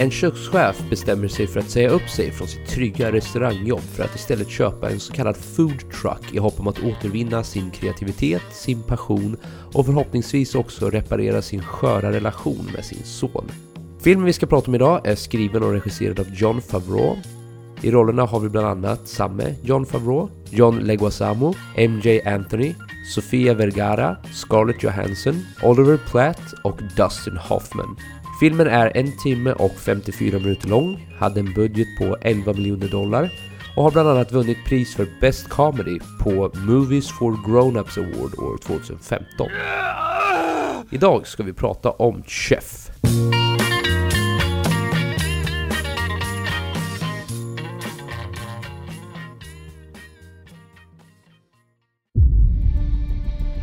En kökschef bestämmer sig för att säga upp sig från sitt trygga restaurangjobb för att istället köpa en så kallad food truck i hopp om att återvinna sin kreativitet, sin passion och förhoppningsvis också reparera sin sköra relation med sin son. Filmen vi ska prata om idag är skriven och regisserad av John Favreau. I rollerna har vi bland annat samme John Favreau, John Leguizamo, MJ Anthony, Sofia Vergara, Scarlett Johansson, Oliver Platt och Dustin Hoffman. Filmen är en timme och 54 minuter lång, hade en budget på 11 miljoner dollar och har bland annat vunnit pris för Best Comedy på Movies for Grown-Ups Award år 2015. Idag ska vi prata om Chef.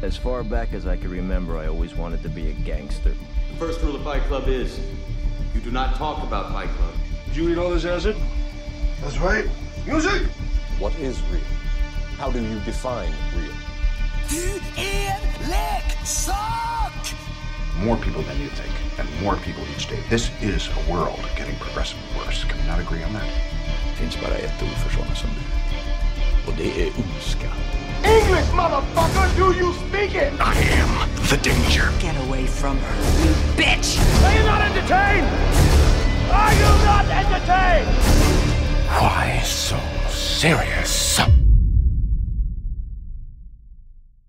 As far back as I can remember, I always wanted to be a gangster. The first rule of Fight Club is you do not talk about Fight Club. Did you eat all this acid? That's right. Music! What is real? How do you define real? Du är leksak! More people than you think, and more people each day. This is a world getting progressively worse. Can we not agree on that? Det finns bara ett ord för sådana som du. Och det är ondska. English, motherfucker! Do you speak it? I am the danger. Get away from her, you bitch! Are you not entertained? Are you not entertained? Why so serious?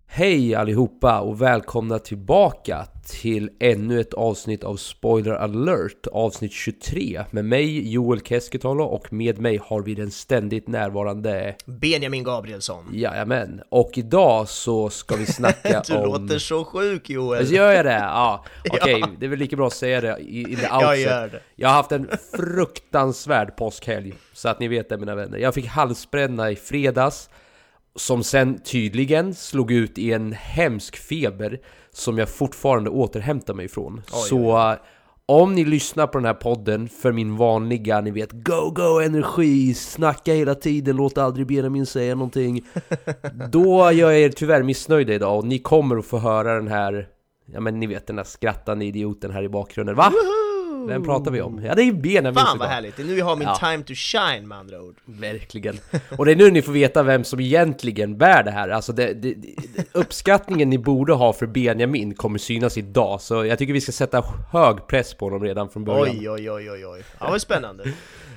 Hej allihopa och välkomna tillbaka till ännu ett avsnitt av Spoiler alert, avsnitt 23 med mig Joel Keskitalo och med mig har vi den ständigt närvarande Benjamin Gabrielsson. Jajamän, och idag så ska vi snacka Du om... låter så sjuk Joel. Alltså, Gör jag det? Ja, okej, Ja. det är väl lika bra att säga det i, i Jag outset. gör det. Jag har haft en fruktansvärd påskhelg, så att ni vet det mina vänner. Jag fick halsbränna i fredags, som sen tydligen slog ut i en hemsk feber som jag fortfarande återhämtar mig ifrån. så eh, om ni lyssnar på den här podden för min vanliga, ni vet, go-go energi, snacka hela tiden, låt aldrig Benjamin säga någonting. Då gör jag er tyvärr missnöjda idag och ni kommer att få höra den här, ja men ni vet den där skrattande idioten här i bakgrunden. Va? Vem pratar vi om? Ja det är Benjamin Fan vad härligt, det är nu vi har min Ja. time to shine med andra ord. Verkligen. Och det är nu ni får veta vem som egentligen bär det här. Alltså det, det, uppskattningen ni borde ha för Benjamin kommer synas idag. Så jag tycker vi ska sätta hög press på honom redan från början. Oj oj oj oj oj. Ja vad spännande.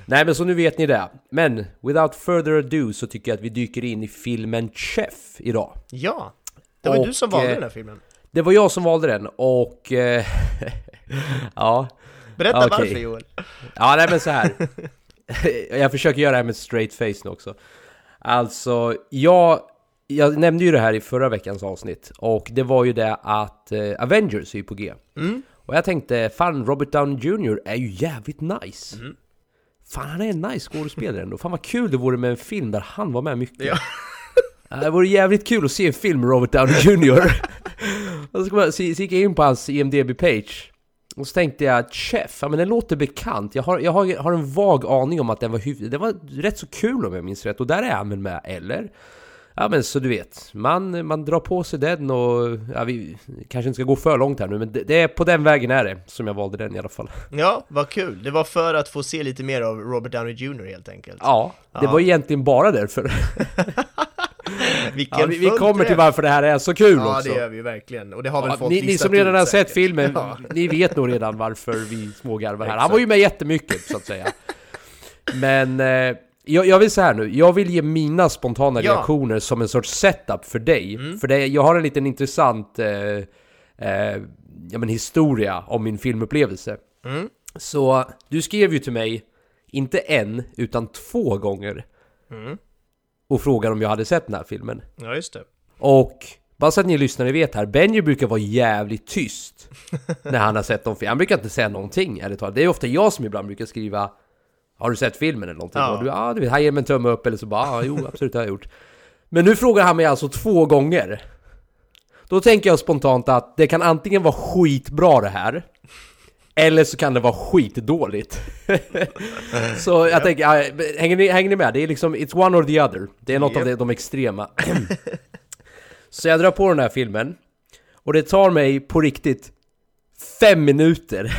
Nej men så nu vet ni det. Men without further ado så tycker jag att vi dyker in i filmen Chef idag. Ja, det var ju du som valde eh, den här filmen. Det var jag som valde den och... Eh, ja. Berätta okej. varför Joel. Ja, nej men så här. jag försöker göra det här med straight face nu också. Alltså, jag, jag nämnde ju det här i förra veckans avsnitt. Och det var ju det att eh, Avengers är ju på G. Mm. Och jag tänkte, fan Robert Downey Jr är ju jävligt nice. Mm. Fan han är en nice skådespelare ändå. Fan vad kul det vore med en film där han var med mycket. Ja. Det vore jävligt kul att se en film med Robert Downey Jr. och så gick jag in på hans IMDB-page. Och så tänkte jag, Chef, ja men den låter bekant. Jag har, jag har, har en vag aning om att den var hyv- Den var rätt så kul om jag minns rätt. Och där är han väl med, eller? Ja men så du vet, man, man drar på sig den och... Ja, vi kanske inte ska gå för långt här nu, men det, det är på den vägen är det som jag valde den i alla fall. Ja, vad kul. Det var för att få se lite mer av Robert Downey Jr helt enkelt. Ja, det Ja. var egentligen bara därför. Ja, vi, kommer till varför det här är så kul Ja också. det gör vi verkligen, och det har väl Ja, folk ni, ni som redan har sett filmen, Ja. ni vet nog redan varför vi smågarvar här. Han var ju med jättemycket, så att säga. Men eh, jag, jag vill säga här nu, jag vill ge mina spontana Ja. reaktioner som en sorts setup för dig. För det, jag har en liten intressant eh, eh, ja, men historia om min filmupplevelse. Mm. Så du skrev ju till mig, inte en, utan två gånger. Mm. Och frågade om jag hade sett den här filmen. Ja just det. Och bara så att ni lyssnare vet här, Benji brukar vara jävligt tyst när han har sett de film. Han brukar inte säga någonting ärligt talat. Det är ofta jag som ibland brukar skriva Har du sett filmen eller någonting? Ja. Och du, ja, du vet, han ger mig en tumme upp eller så bara, ja, jo absolut det har jag gjort. Men nu frågar han mig alltså två gånger. Då tänker jag spontant att det kan antingen vara skitbra det här eller så kan det vara skitdåligt. så jag tänker, ja, hänger, ni, hänger ni med? Det är liksom, it's one or the other. Det är något av Japp. det, de extrema. så jag drar på den här filmen. Och det tar mig på riktigt fem minuter.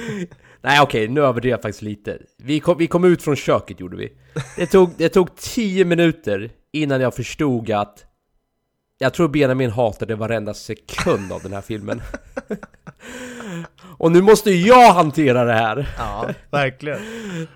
Nej okej, nu överdrev jag faktiskt lite. Vi kom, vi kom ut från köket gjorde vi. Det tog, det tog 10 minuter innan jag förstod att jag tror Benjamin hatade varenda sekund av den här filmen. Och nu måste jag hantera det här! Ja, verkligen.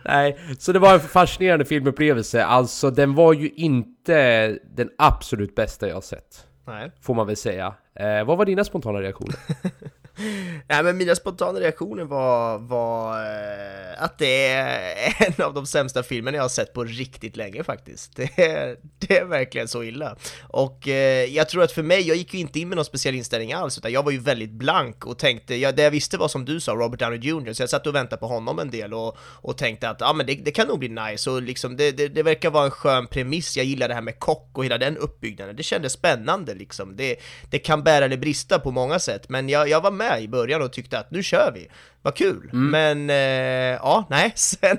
Nej, så det var en fascinerande filmupplevelse. Alltså den var ju inte den absolut bästa jag sett. Nej. Får man väl säga. Eh, vad var dina spontana reaktioner? Nej men mina spontana reaktioner var, var eh, att det är en av de sämsta filmerna jag har sett på riktigt länge faktiskt. Det är, det är verkligen så illa. Och eh, jag tror att för mig, jag gick ju inte in med någon speciell inställning alls, utan jag var ju väldigt blank och tänkte, ja, det jag visste var som du sa, Robert Downey Jr, så jag satt och väntade på honom en del och, och tänkte att ja men det, det kan nog bli nice och liksom det, det, det verkar vara en skön premiss, jag gillar det här med kock och hela den uppbyggnaden, det kändes spännande liksom. Det, det kan bära eller brista på många sätt, men jag, jag var med i början och tyckte att nu kör vi, vad kul! Men eh, ja, nej, sen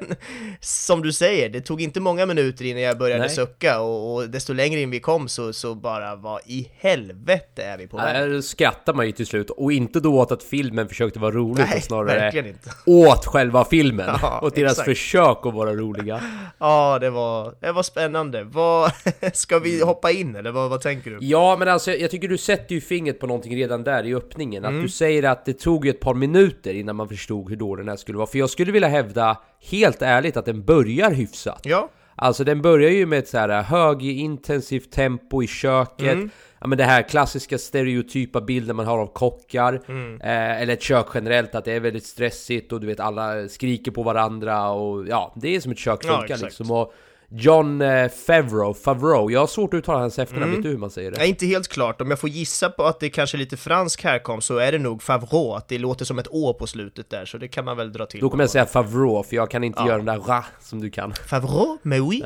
som du säger, det tog inte många minuter innan jag började Nej. sucka och, och desto längre in vi kom så, så bara vad i helvete är vi på väg? Där skrattar man ju till slut, och inte då åt att filmen försökte vara rolig, Nej, snarare åt själva filmen. Ja, och deras exakt. försök att vara roliga. Ja, det var, det var spännande. Vad, ska vi hoppa in eller vad, vad tänker du? Ja, men alltså jag tycker du sätter ju fingret på någonting redan där i öppningen. Att Mm. du säger att det tog ju ett par minuter innan man förstod hur dålig den här skulle vara. För jag skulle vilja hävda, helt ärligt, att den börjar hyfsat. Ja, Alltså den börjar ju med ett så här högintensivt tempo i köket. Mm. Ja men det här klassiska stereotypa bilden man har av kockar. Mm. Eh, eller ett kök generellt, att det är väldigt stressigt och du vet alla skriker på varandra och ja, det är som ett kök Ja, funkar exakt. liksom. Och John eh, Favreau, Favreau, jag har svårt att uttala hans efternamn, vet du hur man säger det? är inte helt klart. Om jag får gissa på att det kanske är lite fransk härkomst så är det nog Favreau, att det låter som ett å på slutet där, så det kan man väl dra till Då kommer jag säga Favreau, för jag kan inte Ja. göra den där ra som du kan. Favreau? Mais oui!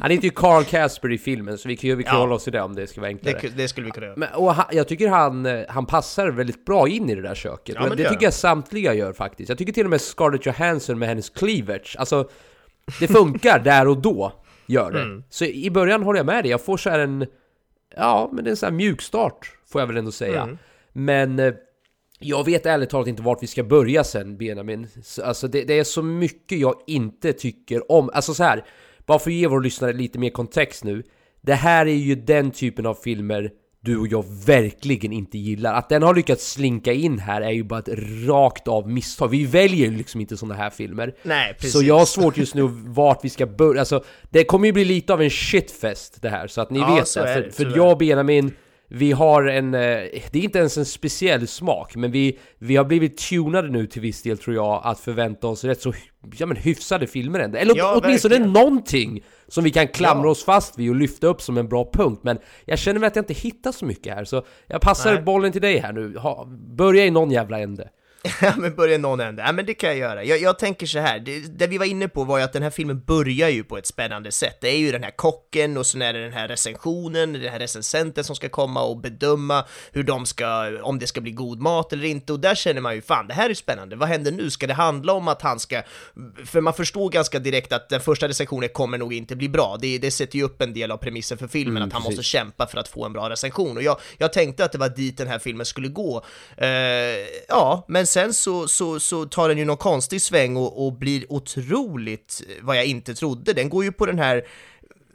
Han heter ju Carl Casper i filmen, så vi kan ju vi kan Ja. hålla oss till det om det ska vara enklare. Det, det skulle vi kunna göra. Men, och han, jag tycker han, eh, han passar väldigt bra in i det där köket. Ja, det det tycker jag samtliga gör faktiskt. Jag tycker till och med Scarlett Johansson med hennes cleavage, alltså det funkar där och då, gör det. Mm. Så i början håller jag med dig, jag får så här en, ja men en sån här mjukstart, får jag väl ändå säga. Mm. Men eh, jag vet ärligt talat inte vart vi ska börja sen, Benjamin. Så, Alltså det, det är så mycket jag inte tycker om. Alltså så här, bara för att ge våra lyssnare lite mer kontext nu. Det här är ju den typen av filmer du och jag verkligen inte gillar. Att den har lyckats slinka in här är ju bara ett rakt av misstag. Vi väljer ju liksom inte sådana här filmer. Nej, precis. Så jag har svårt just nu vart vi ska börja. Alltså, det kommer ju bli lite av en shitfest det här, så att ni Ja, vet det. är För, det, för jag och Benjamin, vi har en... eh, Det är inte ens en speciell smak, men vi, vi har blivit tunade nu till viss del tror jag, att förvänta oss rätt så ja, men hyfsade filmer ändå. Eller Ja, åtminstone verkligen. någonting som vi kan klamra Ja. oss fast vid och lyfta upp som en bra punkt. Men jag känner väl att jag inte hittar så mycket här, så jag passar Nej. bollen till dig här nu. Ha, börja i någon jävla ände. Ja men börja någon ände, ja men det kan jag göra. Jag, jag tänker så här, det, det vi var inne på var ju att den här filmen börjar ju på ett spännande sätt. Det är ju den här kocken och sen är det den här recensionen, den här recensenten som ska komma och bedöma hur de ska, om det ska bli god mat eller inte. Och där känner man ju fan, det här är spännande. Vad händer nu? Ska det handla om att han ska, för man förstår ganska direkt att den första recensionen kommer nog inte bli bra. Det, det sätter ju upp en del av premissen för filmen, Mm, att han precis. måste kämpa för att få en bra recension. Och jag, jag tänkte att det var dit den här filmen skulle gå. Eh, ja, men sen så, så, så tar den ju någon konstig sväng och, och blir otroligt eh, vad jag inte trodde. Den går ju på den här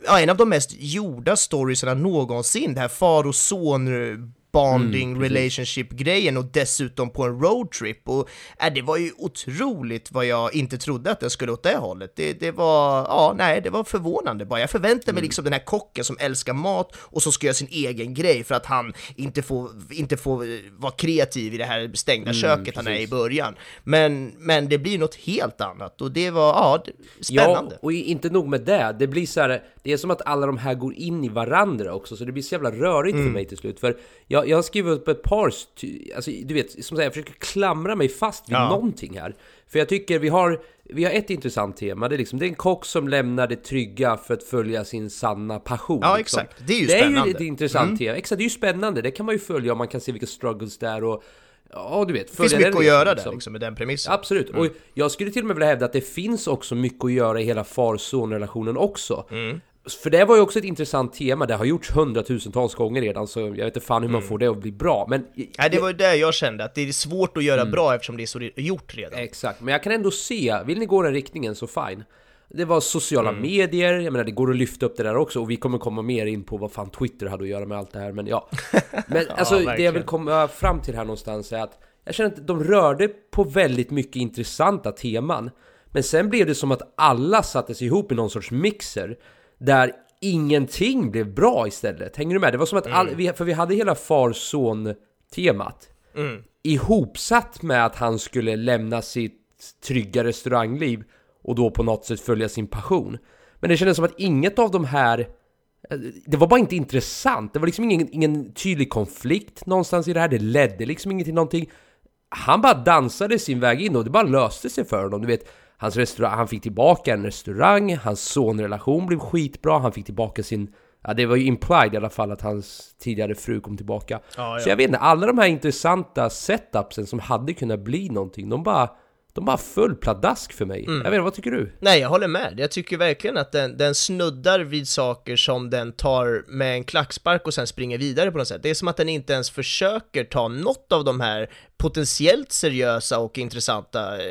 Ja, en av de mest gjorda storiesarna någonsin, det här far och son eh, bonding Mm, precis. relationship-grejen och dessutom på en roadtrip och äh, det var ju otroligt vad jag inte trodde att den skulle åt det hållet. Det, det var, ja nej, det var förvånande bara. Jag förväntade Mm. mig liksom den här kocken som älskar mat och som ska göra sin egen grej för att han inte får, inte får vara kreativ i det här stängda köket han är i Mm, precis. början. Men, men det blir något helt annat och det var, ja, spännande. Ja, och inte nog med det. Det blir så här, det är som att alla de här går in i varandra också, så det blir så jävla rörigt Mm. för mig till slut. För jag, jag har skrivit upp ett par, alltså du vet, som sagt, jag försöker klamra mig fast vid Ja. någonting här. För jag tycker vi har, vi har ett intressant tema, det är liksom, det är en kock som lämnar det trygga för att följa sin sanna passion. Ja, liksom. exakt. Det är ju Det är ju spännande. ett intressant Mm. tema. Exakt, det är ju spännande. Det kan man ju följa om man kan se vilka struggles där och Ja, du vet. Det finns mycket den att göra liksom. där liksom med den premissen. Absolut, och jag skulle till och med vilja hävda att det finns också mycket att göra i hela far-son-relationen också. För det var ju också ett intressant tema, det har gjorts hundratusentals gånger redan så jag vet inte fan hur man Mm. får det att bli bra men... Nej, det var ju det jag kände, att det är svårt att göra Mm. bra eftersom det är så gjort redan. Exakt, men jag kan ändå se, vill ni gå den riktningen så fine. Det var sociala Mm. medier, jag menar det går att lyfta upp det där också och vi kommer komma mer in på vad fan Twitter hade att göra med allt det här men ja. Men alltså det jag verkligen. vill komma fram till här någonstans är att jag känner att de rörde på väldigt mycket intressanta teman. Men sen blev det som att alla sattes ihop i någon sorts mixer där ingenting blev bra istället. Hänger du med? Det var som att all, vi, för vi hade hela far-son-temat ihopsatt med att han skulle lämna sitt trygga restaurangliv och då på något sätt följa sin passion. Men det kändes som att inget av de här eh, det var bara inte intressant. Det var liksom ingen, ingen tydlig konflikt någonstans i det här. Det ledde liksom inget till någonting. Han bara dansade sin väg in och det bara löste sig för honom. Du vet, hans restaurang, han fick tillbaka en restaurang, hans sonrelation blev skitbra, han fick tillbaka sin... Ja, det var ju implied i alla fall att hans tidigare fru kom tillbaka. Ja, Så ja. jag vet inte, alla de här intressanta setupsen som hade kunnat bli någonting, de bara... De bara föll pladask för mig. Mm. Jag vet inte, vad tycker du? Nej, jag håller med. Jag tycker verkligen att den, den snuddar vid saker som den tar med en klackspark och sen springer vidare på något sätt. Det är som att den inte ens försöker ta något av de här potentiellt seriösa och intressanta eh,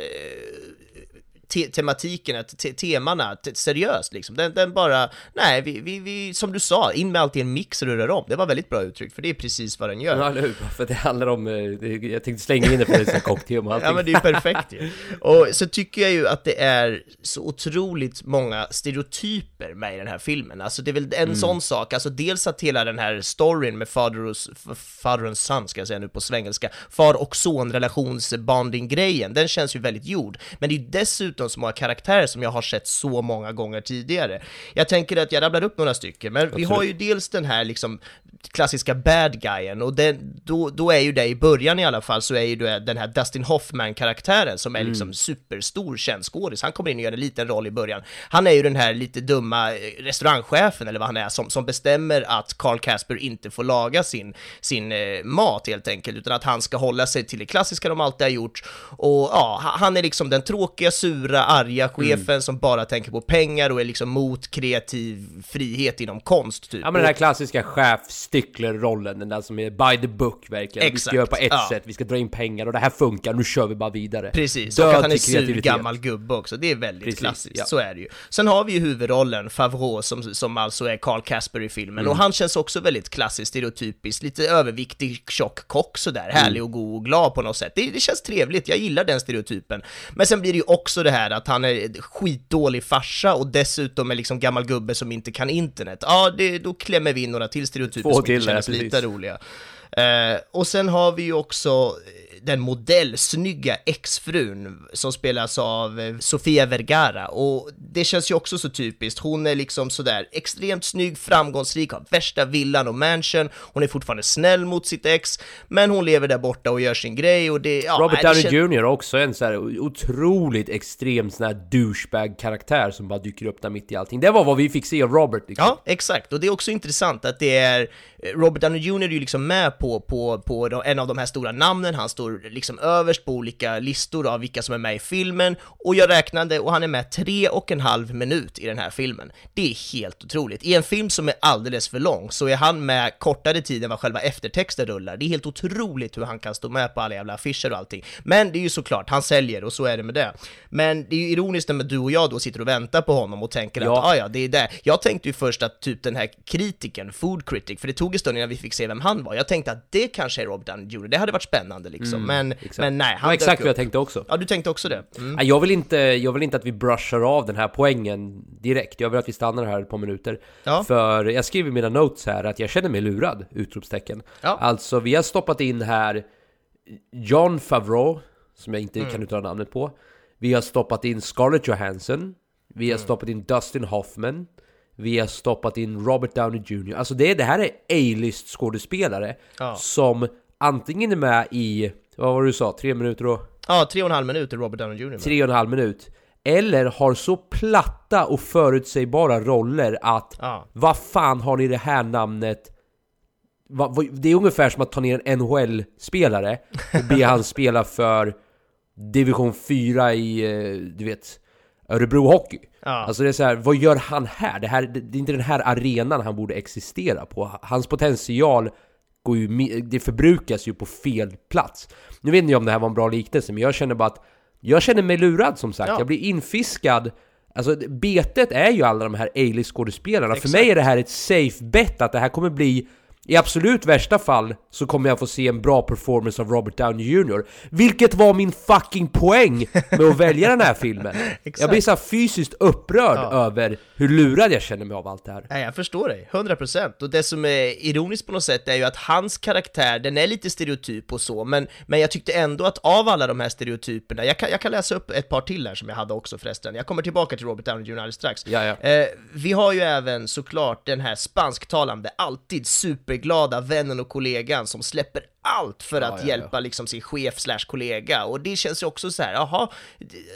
te tematikerna, te temana, te seriöst liksom. Den, den bara, nej, vi, vi, vi, som du sa, in med allt i en mix och röra om. Det var väldigt bra uttryck, för det är precis vad den gör. Ja, eller hur? För det handlar om... eh, Jag tänkte slänga in det så kocktema och allting. Ja men det är ju perfekt ju. Och så tycker jag ju att det är så otroligt många stereotyper med i den här filmen. Alltså det är väl en sån sak, alltså dels att hela den här storyn med father och, f- father and son, ska jag säga nu på svengelska, far och son relationsbonding-grejen, den känns ju väldigt gjord. Men det är ju dessutom så många karaktärer som jag har sett så många gånger tidigare. Jag tänker att jag rabblar upp några stycken, men vi har ju dels den här liksom klassiska bad guyen och den, då, då är ju det i början i alla fall så är ju det den här Dustin Hoffman-karaktären som är liksom superstor känd skådis. Han kommer in och gör en liten roll i början. Han är ju den här lite dumma eh, restaurangchefen eller vad han är som, som bestämmer att Carl Casper inte får laga sin, sin eh, mat helt enkelt utan att han ska hålla sig till det klassiska de alltid har gjort och ja, ha- han är liksom den tråkiga, sura, arga chefen som bara tänker på pengar och är liksom mot kreativ frihet inom konst typ. Ja men den här klassiska chef-styckler-rollen, den där som är by the book verkligen. Vi Exakt, ska göra på ett ja. sätt, vi ska dra in pengar och det här funkar, nu kör vi bara vidare. Precis, Död och att han är sur gammal gubbe också, det är väldigt Precis, klassiskt, ja. så är det ju. Sen har vi ju huvudrollen, Favreau, som, som alltså är Carl Casper i filmen, Mm. och han känns också väldigt klassiskt, stereotypiskt, lite överviktig, tjock kock sådär, Mm. härlig och god och glad på något sätt. Det, det känns trevligt, jag gillar den stereotypen. Men sen blir det ju också det här att han är skitdålig farsa och dessutom är liksom gammal gubbe som inte kan internet. Ja, det, då klämmer vi in några till stereotyper Som till känns lite roliga. Eh, och sen har vi ju också den modellsnygga exfrun som spelas av eh, Sofia Vergara och det känns ju också så typiskt. Hon är liksom sådär extremt snygg, framgångsrik, har värsta villan och mansion. Hon är fortfarande snäll mot sitt ex, men hon lever där borta och gör sin grej och det, ja, Robert Downey kän- Jr också en så här otroligt extrem sån här douchebag-karaktär som bara dyker upp där mitt i allting. Det var vad vi fick se av Robert liksom. Ja, exakt. Och det är också intressant att det är eh, Robert Downey Jr är ju liksom med på, på, på en av de här stora namnen, han står liksom överst på olika listor av vilka som är med i filmen, och jag räknade och han är med tre och en halv minut i den här filmen. Det är helt otroligt. I en film som är alldeles för lång så är han med kortare tid än vad själva eftertexten rullar. Det är helt otroligt hur han kan stå med på alla jävla affischer och allting. Men det är ju såklart, han säljer och så är det med det. Men det är ju ironiskt när du och jag då sitter och väntar på honom och tänker Ja. att ah, ja, det är det. Jag tänkte ju först att typ den här kritiken, Food Critic, för det tog en stund innan vi fick se vem han var. Jag tänkte att det kanske är Robert Downey Jr. Det hade varit spännande liksom, men, Exakt. men nej, han exakt vad jag tänkte också. Ja, du tänkte också det? Mm. Jag vill, inte, jag vill inte att vi brushar av den här poängen direkt. Jag vill att vi stannar här ett par minuter. Ja. För jag skriver i mina notes här att jag känner mig lurad! Utropstecken. Ja. Alltså, vi har stoppat in här John Favreau, som jag inte Mm. kan uttala namnet på. Vi har stoppat in Scarlett Johansson. Vi Mm. har stoppat in Dustin Hoffman. Vi har stoppat in Robert Downey Jr. Alltså det, det här är A-list skådespelare Ja. som antingen är med i, vad var det du sa, tre minuter och Ja, tre och en halv minut är Robert Downey Jr. tre och en halv minut eller har så platta och förutsägbara roller att Ja. vad fan har ni det här namnet? Va, vad- det är ungefär som att ta ner en NHL-spelare och be han spela för division 4 i, eh, du vet, Örebro Hockey. Ja. Alltså det är så här, vad gör han här? Det, här? det är inte den här arenan han borde existera på. Hans potential går ju, det förbrukas ju på fel plats. Nu vet inte jag om det här var en bra liknelse, men jag känner bara att jag känner mig lurad som sagt. Ja. Jag blir infiskad. Alltså betet är ju alla de här A-list skådespelarna. För mig är det här ett safe bet att det här kommer bli i absolut värsta fall så kommer jag få se en bra performance av Robert Downey Jr. Vilket var min fucking poäng med att välja den här filmen. Jag blir så fysiskt upprörd Ja. över hur lurad jag känner mig av allt det här. Nej, jag förstår dig, 100% Och det som är ironiskt på något sätt är ju att hans karaktär, den är lite stereotyp och så, men, men jag tyckte ändå att av alla de här stereotyperna, jag kan, jag kan läsa upp ett par till här som jag hade också förresten, jag kommer tillbaka till Robert Downey Jr. alldeles strax. Ja, ja. Eh, vi har ju även såklart den här spansktalande, alltid superglada vännen och kollegan som släpper allt för att ja, ja. hjälpa liksom sin chef slash kollega och det känns ju också så här, jaha,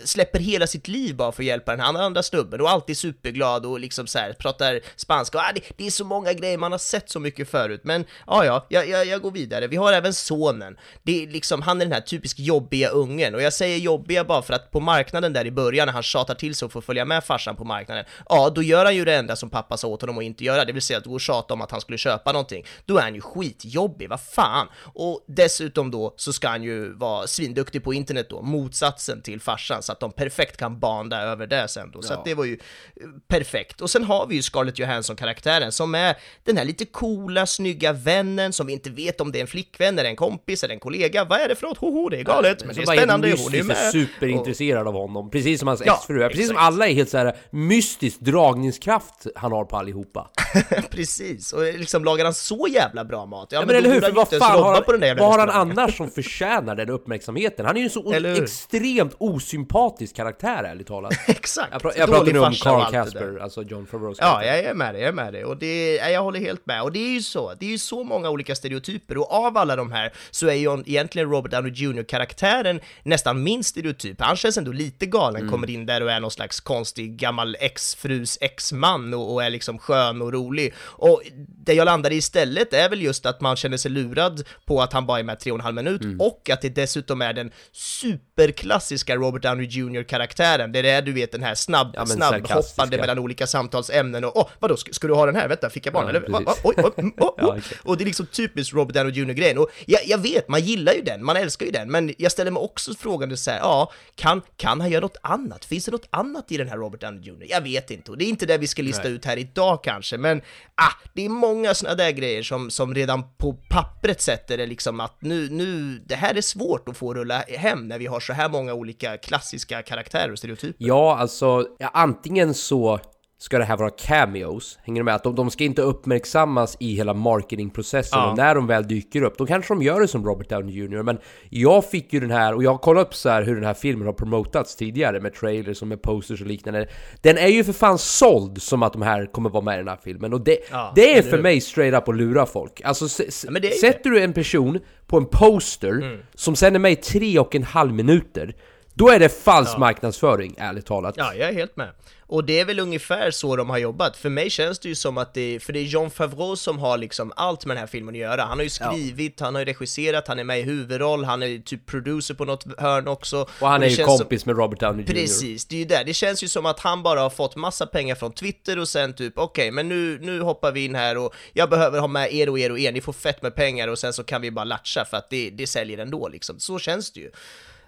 släpper hela sitt liv bara för att hjälpa den här andra snubben och alltid superglad och liksom så här pratar spanska och ah, det, det är så många grejer man har sett så mycket förut men ja, ja, jag, jag, jag går vidare. Vi har även sonen. Det är liksom, han är den här typiskt jobbiga ungen och jag säger jobbiga bara för att på marknaden där i början när han tjatar till sig och får följa med farsan på marknaden, ja, då gör han ju det enda som pappa sa åt honom att inte göra, det vill säga att gå och tjata om att han skulle köpa någonting. Då är han ju skitjobbig, vad fan! Och dessutom då så ska han ju vara svinduktig på internet då, motsatsen till farsan, så att de perfekt kan banda över det sen då. Så att det var ju eh, perfekt. Och sen har vi ju Scarlett Johansson-karaktären som är den här lite coola, snygga vännen som vi inte vet om det är en flickvän, eller en kompis, eller en kollega. Vad är det för något? Hoho, det är galet, men det är Som spännande, helt hon är med. och superintresserad av honom, precis som hans Ja, exfru är. Precis som exakt. alla är helt så här mystisk dragningskraft han har på allihopa. Precis, och liksom lagar han så jävla bra mat? Ja, Ja, men då eller hur? För vad fan har, på den där vad har han annars som förtjänar den uppmärksamheten? Han är ju en så extremt osympatisk karaktär ärligt talat. Exakt! Jag, pra jag pratar nu om Carl. Casper, alltså John Favreaus Ja, jag är med dig, jag är med dig. Och det, ja, jag håller helt med. Och det är ju så, det är ju så många olika stereotyper. Och av alla de här så är ju egentligen Robert Downey Jr-karaktären nästan min stereotyp. Han känns ändå lite galen, Mm. kommer in där och är någon slags konstig gammal exfrus exman och, och är liksom skön och rolig. Och det jag landar i istället är väl just att man känner sig lurad på att han bara är med tre och en halv minut Mm. och att det dessutom är den superklassiska Robert Downey Jr-karaktären. Det är det du vet, den här snabb, Ja, snabbhoppande mellan olika samtalsämnen och åh, vadå, ska, ska du ha den här? Vänta, fick jag barn? Ja, eller? Oj, mm, oh, Ja, oh. exakt. Och det är liksom typiskt Robert Downey Jr-grejen. Och jag, jag vet, man gillar ju den, man älskar ju den, men jag ställer mig också frågan så här, ja, kan, kan han göra något annat? Finns det något annat i den här Robert Downey Jr? Jag vet inte, och det är inte det vi ska lista ut här idag kanske, men ah, det är många sådana där grejer som, som redan på pappret sätter det liksom att nu, nu, det här är svårt att få rulla hem när vi har så här många olika klassiska karaktärer och stereotyper. Ja, alltså ja, antingen så ska det här vara cameos, hänger du med? Att de, de ska inte uppmärksammas i hela marketingprocessen Ja. och när de väl dyker upp, då kanske de gör det som Robert Downey Jr. Men jag fick ju den här, och jag har kollat upp så här hur den här filmen har promotats tidigare med trailers och med posters och liknande. Den är ju för fan såld som att de här kommer vara med i den här filmen och det, Ja, det är för mig straight up att lura folk. Alltså s- ju sätter du en person på en poster som sen är med i tre och en halv minuter då är det falsk marknadsföring, ärligt talat. Ja, jag är helt med. Och det är väl ungefär så de har jobbat. För mig känns det ju som att det, för det är John Favreau som har liksom allt med den här filmen att göra. Han har ju skrivit, han har ju regisserat, han är med i huvudroll, han är typ producer på något hörn också. Och han det är ju känns som- kompis med Robert Downey Jr. Precis, det är ju det. Det känns ju som att han bara har fått massa pengar från Twitter och sen typ okej, men nu, nu hoppar vi in här och jag behöver ha med er och er och er, ni får fett med pengar och sen så kan vi bara latcha för att det, det säljer ändå liksom. Så känns det ju.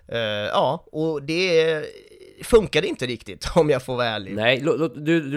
Eh, ja, och det funkade inte riktigt om jag får vara ärlig. Nej, du,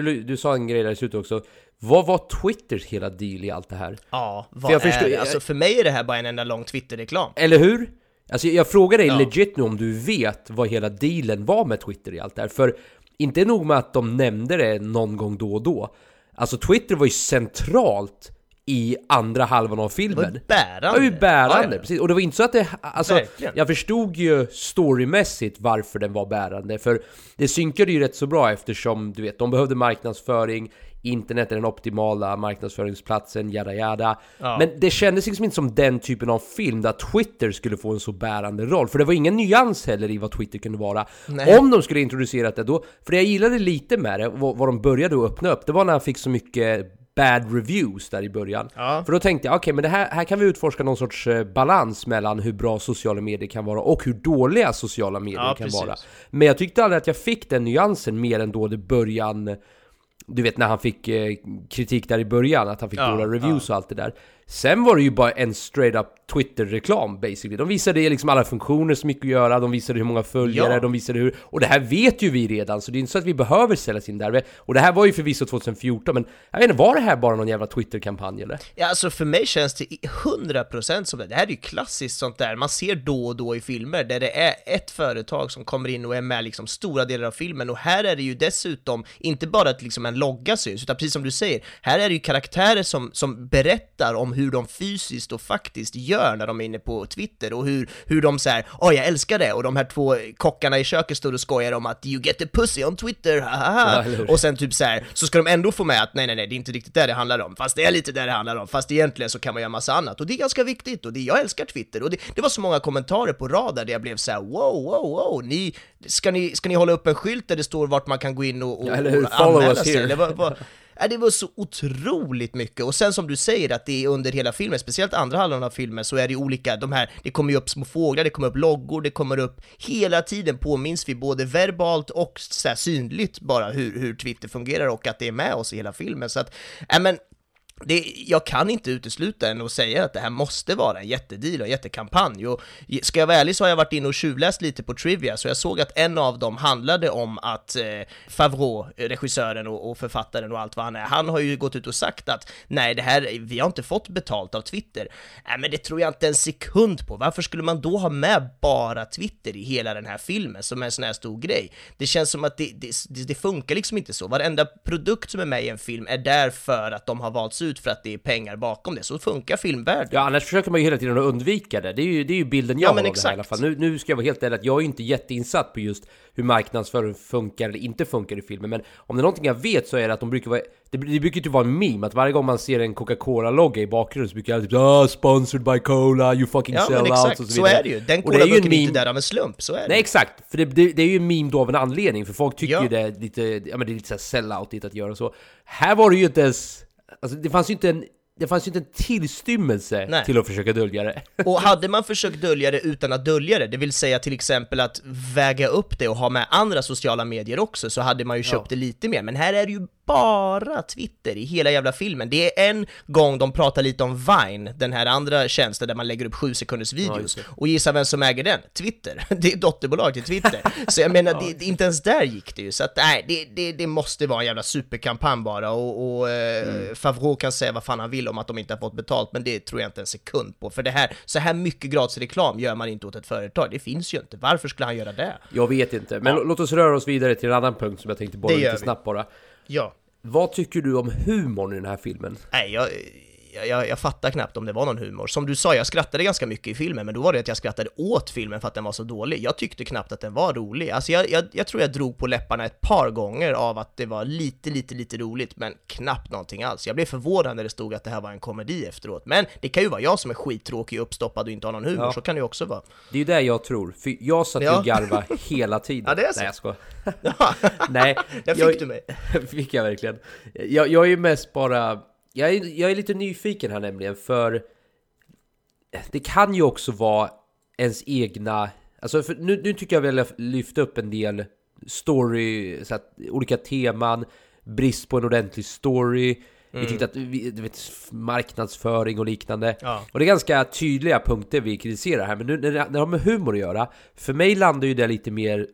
du, du sa en grej där i slutet också. Vad var Twitters hela deal i allt det här? Ja, vad För är förstår- det? Alltså för mig är det här bara en enda lång Twitter-reklam. Eller hur? Alltså jag frågar dig Ja. legit nu om du vet vad hela dealen var med Twitter i allt det här. För inte nog med att de nämnde det någon gång då och då. Alltså Twitter var ju centralt i andra halvan av filmen. Det var ju bärande. Det var ju bärande, Ja, precis. Och det var inte så att det... Alltså, Verkligen. jag förstod ju storymässigt varför den var bärande. För det synkade ju rätt så bra eftersom, du vet, de behövde marknadsföring, internet är den optimala marknadsföringsplatsen, jada jada. Ja. Men det kändes liksom inte som den typen av film där Twitter skulle få en så bärande roll. För det var ingen nyans heller i vad Twitter kunde vara. Nej. Om de skulle introducerat det då, för det jag gillade lite med det, vad, vad de började att öppna upp, det var när han fick så mycket bad reviews där i början. Ja. För då tänkte jag, okej men det här, här kan vi utforska någon sorts eh, balans mellan hur bra sociala medier kan vara och hur dåliga sociala medier Ja, kan precis. vara. Men jag tyckte aldrig att jag fick den nyansen mer än då det början du vet när han fick eh, kritik där i början, att han fick Ja, dåliga reviews och allt det där. Sen var det ju bara en straight up Twitter-reklam basically. De visade liksom alla funktioner som gick att göra, de visade hur många följare, Ja. de visade hur... Och det här vet ju vi redan, så det är inte så att vi behöver säljas in där. Och det här var ju förvisso 2014, men jag vet inte, var det här bara någon jävla Twitter-kampanj eller? Ja, alltså för mig känns det i 100% som det. Det här är ju klassiskt sånt där man ser då och då i filmer där det är ett företag som kommer in och är med liksom stora delar av filmen och här är det ju dessutom inte bara att liksom en logga syns, utan precis som du säger, här är det ju karaktärer som, som berättar om hur de fysiskt och faktiskt gör när de är inne på Twitter och hur, hur de säger åh jag älskar det. Och de här två kockarna i köket står och skojar om att you get the pussy on Twitter, Ja, haha eller hur? och sen typ så här, så ska de ändå få med att nej nej nej, det är inte riktigt det det handlar om, fast det är lite det det handlar om, fast egentligen så kan man göra massa annat, och det är ganska viktigt, och det, jag älskar Twitter, och det, det var så många kommentarer på rad där jag blev så här: wow, wow, wow, ni, ska ni, ska ni hålla upp en skylt där det står vart man kan gå in och, och, Ja, eller och anmäla sig? var, Ja, det var så otroligt mycket, och sen som du säger att det är under hela filmen, speciellt andra halvan av filmen, så är det olika, de här, det kommer ju upp små fåglar, det kommer upp loggor, det kommer upp, hela tiden påminns vi både verbalt och så här synligt bara hur, hur Twitter fungerar och att det är med oss i hela filmen, så att, äh, men det, jag kan inte utesluta den och säga att det här måste vara en jättedeal och en jättekampanj. Och ska jag vara ärlig så har jag varit inne och tjuvläst lite på Trivia, så jag såg att en av dem handlade om att eh, Favreau, regissören och, och författaren och allt vad han är, han har ju gått ut och sagt att nej, det här, vi har inte fått betalt av Twitter. Nej, men det tror jag inte en sekund på. Varför skulle man då ha med bara Twitter i hela den här filmen som är en sån här stor grej? Det känns som att det, det, det, det funkar liksom inte så. Varenda produkt som är med i en film är där för att de har valts ut för att det är pengar bakom det. Så funkar filmvärlden. Ja, annars försöker man ju hela tiden att undvika det. Det är ju, det är ju bilden Ja, jag men har av det här i alla exakt. fall. Nu, nu ska jag vara helt ärlig att jag är inte jätteinsatt på just hur marknadsföring funkar eller inte funkar i filmen. Men om det är någonting jag vet så är det att de brukar vara... Det, det brukar ju vara en meme, att varje gång man ser en Coca-Cola-logga i bakgrunden så brukar jag typ ah, sponsored by Cola, you fucking Ja, sell men out exakt. och så Så, vidare. är det ju. Den Och det är ju en colaburken är meme- inte där av en slump. Så är det. Nej exakt, för det, det, det är ju en meme då av en anledning, för folk tycker Ja. ju det är lite, ja men det är lite såhär sellout att göra så. Här var det ju inte ens, alltså det fanns ju inte en, det fanns ju inte en tillstymmelse Nej. till att försöka dölja det. Och hade man försökt dölja det utan att dölja det, det vill säga till exempel att väga upp det och ha med andra sociala medier också, så hade man ju köpt det lite mer. Men här är det ju bara Twitter i hela jävla filmen. Det är en gång de pratar lite om Vine, den här andra tjänsten där man lägger upp sju sekunders videos. och gissa vem som äger den? Twitter. Det är dotterbolag till Twitter. Så jag menar, det, det, inte ens där gick det ju. Så att nej, det, det, det måste vara en jävla superkampanj bara. Och, och eh, Favreau kan säga vad fan han vill om att de inte har fått betalt, men det tror jag inte en sekund på. För det här, så här mycket gratis reklam gör man inte åt ett företag. Det finns ju inte. Varför skulle han göra det? Jag vet inte, men låt oss röra oss vidare till en annan punkt som jag tänkte bolla lite snabbt bara. Ja. Vad tycker du om humorn i den här filmen? Nej, jag, jag, jag fattar knappt om det var någon humor. Som du sa, jag skrattade ganska mycket i filmen, men då var det att jag skrattade åt filmen för att den var så dålig. Jag tyckte knappt att den var rolig. Alltså jag, jag, jag tror jag drog på läpparna ett par gånger av att det var lite, lite, lite roligt, men knappt någonting alls. Jag blev förvånad när det stod att det här var en komedi efteråt. Men det kan ju vara jag som är skittråkig, uppstoppad och inte har någon humor, Ja. så kan det ju också vara. Det är ju det jag tror, för jag satt ju Ja. och garva hela tiden. Ja, det är så. Nej jag skojar. Nej, Där fick jag, du mig. fick jag verkligen. Jag, jag är ju mest bara... Jag är, jag är lite nyfiken här nämligen, för det kan ju också vara ens egna... Alltså för nu, nu tycker jag väl att lyfta upp en del story, så att, olika teman, brist på en ordentlig story. Vi tyckte att vi, vet, marknadsföring och liknande. Ja. Och det är ganska tydliga punkter vi kritiserar här, men nu när det, när det har med humor att göra, för mig landar ju det lite mer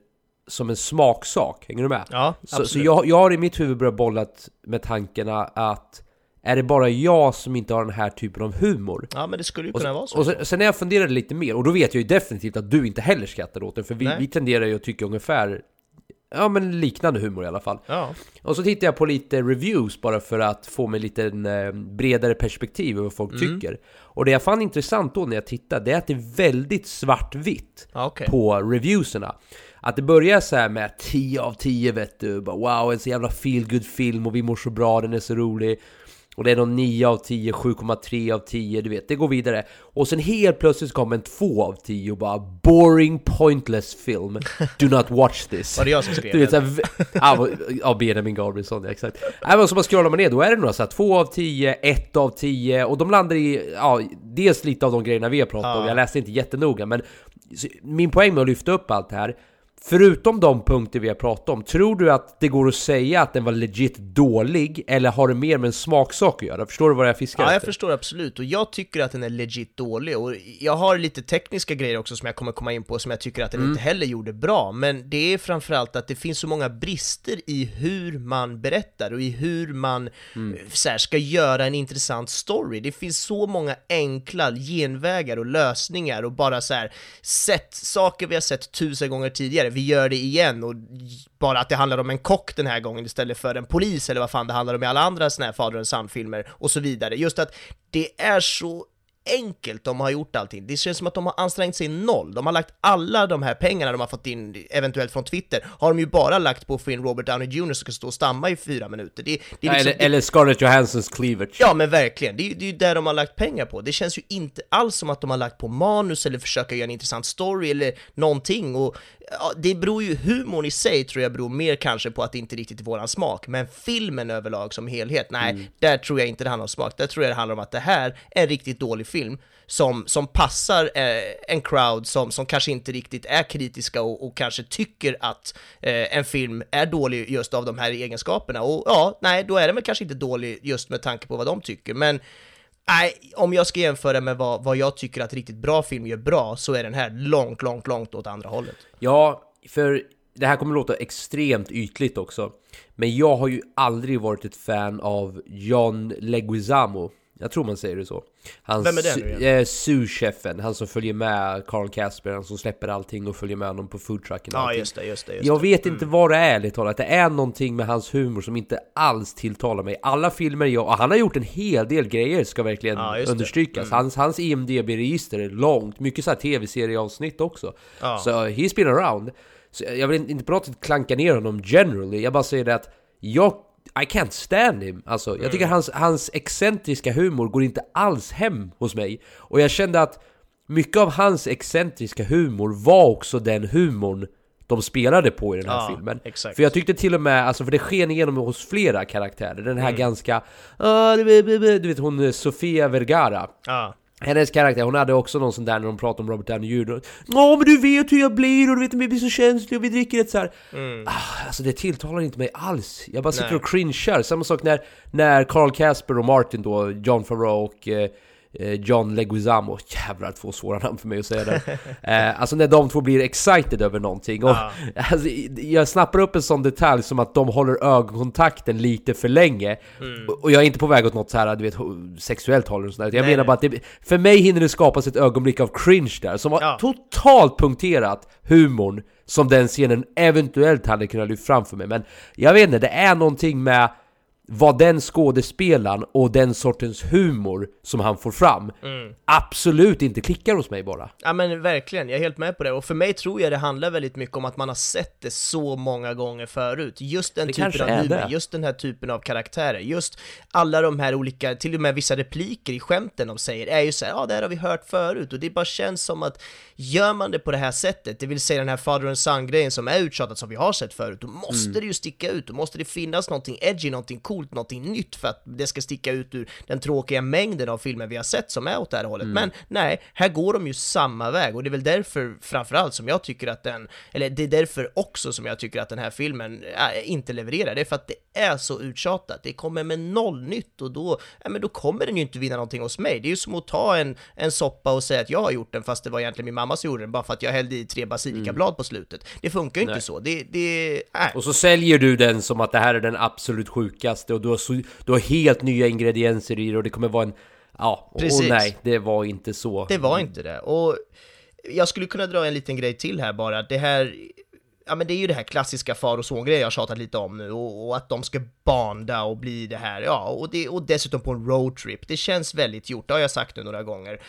som en smaksak, hänger du med? Ja, Så, så jag, jag har i mitt huvud börjat bollat med tankarna att är det bara jag som inte har den här typen av humor? Ja, men det skulle ju kunna vara så. och sen, sen när jag funderade lite mer, och då vet jag ju definitivt att du inte heller skrattar åt den, för vi, Nej. vi tenderar ju att tycka ungefär Ja men liknande humor i alla fall. Ja. Och så tittar jag på lite reviews bara för att få mig lite en eh, bredare perspektiv över vad folk Mm. tycker. Och det jag fann intressant då när jag tittade, det är att det är väldigt svartvitt okej. på reviewserna. Att det börjar så här med 10 av 10 vet du, bara, wow en så jävla feel good film och vi mår så bra, den är så rolig. Och det är någon 9 av 10, 7,3 av 10, du vet, det går vidare. Och sen helt plötsligt kommer en 2 av 10 och bara Boring pointless film, do not watch this. Var det jag som skrev Du vet den? ja, ja Benjamin Gabrielsson, ja, exakt. Men så bara scrollar man ner, då är det några såhär 2 av 10, 1 av 10 och de landar i, ja, dels lite av de grejerna vi har pratat om, jag läste inte jättenoga men min poäng med att lyfta upp allt det här Förutom de punkter vi har pratat om, tror du att det går att säga att den var legit dålig? Eller har det mer med en smaksak att göra? Förstår du vad jag fiskar Ja, jag efter? förstår absolut, och jag tycker att den är legit dålig, och jag har lite tekniska grejer också som jag kommer komma in på som jag tycker att den inte heller gjorde bra, men det är framförallt att det finns så många brister i hur man berättar och i hur man eh, så här, ska göra en intressant story. Det finns så många enkla genvägar och lösningar och bara så här, sett saker vi har sett tusen gånger tidigare, vi gör det igen och bara att det handlar om en kock den här gången istället för en polis eller vad fan det handlar om i alla andra såna här fader och son-filmer och så vidare. Just att det är så enkelt de har gjort allting. Det känns som att de har ansträngt sig noll. De har lagt alla de här pengarna de har fått in, eventuellt från Twitter, har de ju bara lagt på att få in Robert Downey Jr som ska stå och stamma i fyra minuter. Det, det Ja, liksom, eller, eller Scarlett Johanssons cleavage. Ja men verkligen, det det är ju där de har lagt pengar på. Det känns ju inte alls som att de har lagt på manus eller försöka göra en intressant story eller någonting. Och ja, det beror ju, humorn i sig tror jag beror mer kanske på att det inte riktigt är våran smak. Men filmen överlag som helhet, nej, där tror jag inte det handlar om smak. Där tror jag det handlar om att det här är en riktigt dålig film som, som passar eh, en crowd som, som kanske inte riktigt är kritiska och, och kanske tycker att eh, en film är dålig just av de här egenskaperna. Och ja, nej, då är den väl kanske inte dålig just med tanke på vad de tycker. Men Nej, om jag ska jämföra med vad, vad jag tycker att riktigt bra film gör bra så är den här långt, långt, långt åt andra hållet. Ja, för det här kommer låta extremt ytligt också. Men jag har ju aldrig varit ett fan av John Leguizamo. Jag tror man säger det så. Han Vem är det nu igen? eh, Sous-chefen, han som följer med Carl Casper, han som släpper allting och följer med honom på foodtrucken Ja, allting. just det, just det. Just Jag det. vet inte vad det är ärligt talat, det är någonting med hans humor som inte alls tilltalar mig. Alla filmer jag, och han har gjort en hel del grejer ska verkligen Ja, det. understrykas. Hans, hans IMDB-register är långt, mycket så här tv-serieavsnitt också. Ja. Så he's been around. Så jag vill inte på något sätt klanka ner honom generally, jag bara säger det att jag I can't stand him. Alltså, jag tycker hans, hans excentriska humor går inte alls hem hos mig. Och jag kände att mycket av hans excentriska humor var också den humorn de spelade på i den här Ja, filmen. exakt. För jag tyckte till och med, alltså för det sken igenom hos flera karaktärer. Den Mm. här ganska, ah, du vet- hon eh, Sofia Vergara. Ja, Hennes karaktär, hon hade också någon sån där när de pratade om Robert Downey Jr. Ja men du vet hur jag blir och du vet vi blir så känsliga och vi dricker ett så här. Ah, alltså det tilltalar inte mig alls. Jag bara sitter Mm. Nej. och cringear. Samma sak när, när Carl Casper och Martin då, John Favreau och eh, John Leguizamo, jävlar två svåra namn för mig att säga det. eh, alltså när de två blir excited över någonting. Och, Ja. alltså, jag snappar upp en sån detalj som att de håller ögonkontakten lite för länge. Mm. Och- jag är inte på väg åt något så här, du vet, sexuellt håll och sådär. Jag Nej, menar bara att det, för mig hinner det skapas ett ögonblick av cringe där, som har Ja. totalt punkterat humorn som den scenen eventuellt hade kunnat lyfta fram för mig. Men jag vet inte, det är någonting med vad den skådespelaren och den sortens humor som han får fram Mm. absolut inte klickar hos mig bara. Ja men verkligen, jag är helt med på det. Och för mig tror jag det handlar väldigt mycket om att man har sett det så många gånger förut. Just den Det typen av humor, just den här typen av karaktärer, just alla de här olika, till och med vissa repliker i skämten de säger är ju så här, ja det här har vi hört förut. Och det bara känns som att gör man det på det här sättet, det vill säga den här father and son-grejen som är uttjatat som vi har sett förut, då måste Mm. det ju sticka ut, då måste det finnas någonting edgy, någonting coolt, någonting nytt för att det ska sticka ut ur den tråkiga mängden av filmer vi har sett som är åt det här hållet. Mm. Men nej, här går de ju samma väg och det är väl därför framförallt som jag tycker att den, eller det är därför också som jag tycker att den här filmen äh, inte levererar. Det är för att det är så uttjatat. Det kommer med noll nytt och då, ja, men då kommer den ju inte vinna någonting hos mig. Det är ju som att ta en, en soppa och säga att jag har gjort den fast det var egentligen min mamma som gjorde den bara för att jag hällde i tre basilikablad på slutet. Det funkar ju inte Nej. så. Det, det, äh. Och så säljer du den som att det här är den absolut sjukaste och du har, så, du har helt nya ingredienser i det och det kommer vara en... Ja, och, och Precis. nej, det var inte så. Det var inte det. Och jag skulle kunna dra en liten grej till här bara. Det här, ja men det är ju det här klassiska far och son-grejen jag tjatat lite om nu och, och att de ska banda och bli det här, ja, och, det, och dessutom på en roadtrip. Det känns väldigt gjort, det har jag sagt nu några gånger.